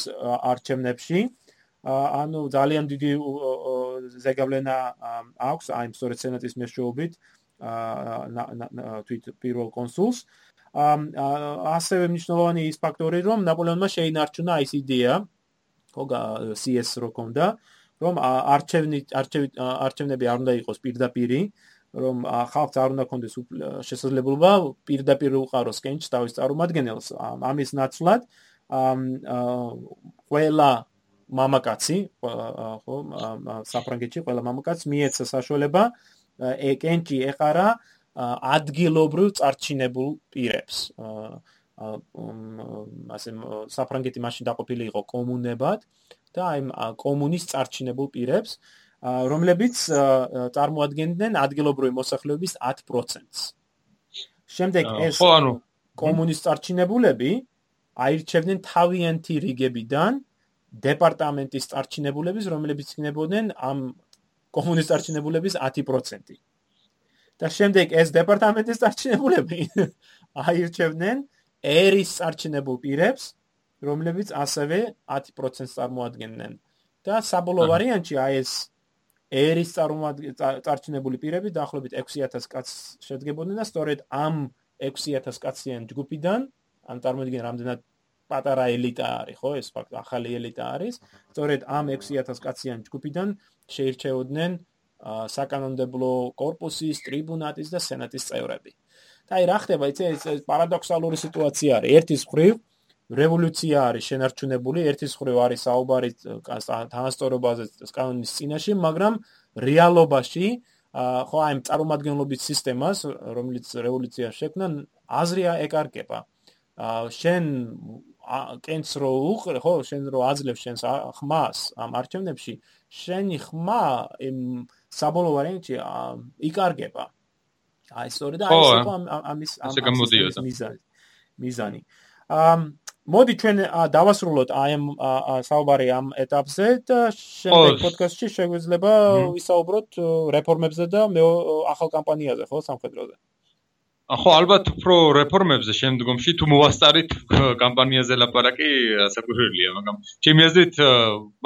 არჩევნებში. ანუ ძალიან დიდი ზეგავლენა აქვს აი სწორედ სენატის მეშვეობით თვით პირველ კონსულს. ასევე მნიშვნელოვანი ის ფაქტორი, რომ ნაპოლეონმა შეინარჩუნა ის იდეა, ხო, CS რო კონდა, რომ არჩევნი არჩევნები არ უნდა იყოს პირდაპირი, რომ ხალხს არ უნდა კონდეს შესაძლებლობა პირდაპირ უყაროს კენჭს თავის წარმომადგენელს ამის ნაცვლად ყველა მამაკაცი ხო საფრანგეთში ყველა მამაკაცს მიეცა საშუალება კენჭი ეყარა ადგილობრივ წარჩინებულ პირებს ასე საფრანგეთი მაშინ დაყოფილი იყო კომუნებად და აი კომუნის წარჩინებულ პირებს რომლებიც წარმოადგენდნენ ადგილობრივი მოსახლეობის 10%-ს. შემდეგ ეს კომუნის წარჩინებულები აირჩევდნენ თავიანთი რიგებიდან დეპარტამენტის წარჩინებულების, რომლებიც იქნებოდნენ ამ კომუნის წარჩინებულების 10%. და შემდეგ ეს დეპარტამენტის წარჩინებულები [laughs] აირჩევდნენ ერის წარჩინებულ პირებს, რომლებიც ასევე 10%-ს წარმოადგენდნენ. და საბოლოო ვარიანტი აი ეს ერის წარმომადგენელი პირები დაახლოებით 6000 კაცს შედგებოდნენ და სწორედ ამ 6000 კაციან ჯგუფიდან ან წარმოიდგინე რამდენად პატარა ელიტა არის ხო ეს ფაქტ ახალი ელიტა არის სწორედ ამ 6000 კაციან ჯგუფიდან შეირჩეოდნენ საკანონმდებლო корпуსის, ტრიბუნატის და სენატის წევრები. და აი რა ხდება, იცი ეს პარადოქსალური სიტუაცია არის. ერთის ხრივ რევოლუცია არის შენარჩუნებული, ერთის ხრივ არის საუბარი თანასწორობაზე კანონის წინაშე, მაგრამ რეალობაში ხო აი წარმომადგენლობის სისტემას, რომელიც რევოლუცია შექმნა, აზრია ეკარგება. შენ კენც რო უყრე, ხო, შენ რო აძლევ შენს ხმას ამ არჩევნებში, შენი ხმა იმ საბოლოო ვარიანტში იკარგება. აი, სწორედ და აი ეს ამის ამის მიზანი. მიზანი. ამ მოდი ჩვენ დავასრულოთ აი ამ საუბარი ამ ეტაპზე და შემდეგ პოდკასტში შეგვიძლია ვისაუბროთ რეფორმებზე და ახალ კამპანიაზე ხო სამხედროზე. ახო ალბათ უფრო რეფორმებზე შემდგომში თუ მოვასწარით კამპანიაზე ლაპარაკი საკუთრებელია, მაგრამ ჩემი აზრით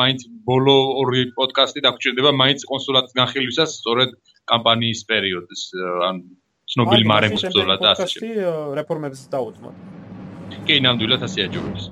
მაინც ბოლო ორი პოდკასტი დაგჭირდება მაინც კონსულატის განხილვისას სწორედ კამპანიის პერიოდის ან ცნობილი მარემოს ბრძოლა და ასე. პოდკასტი რეფორმებზე დაუძმოთ. კი, ნამდვილად ასე აჯობებს.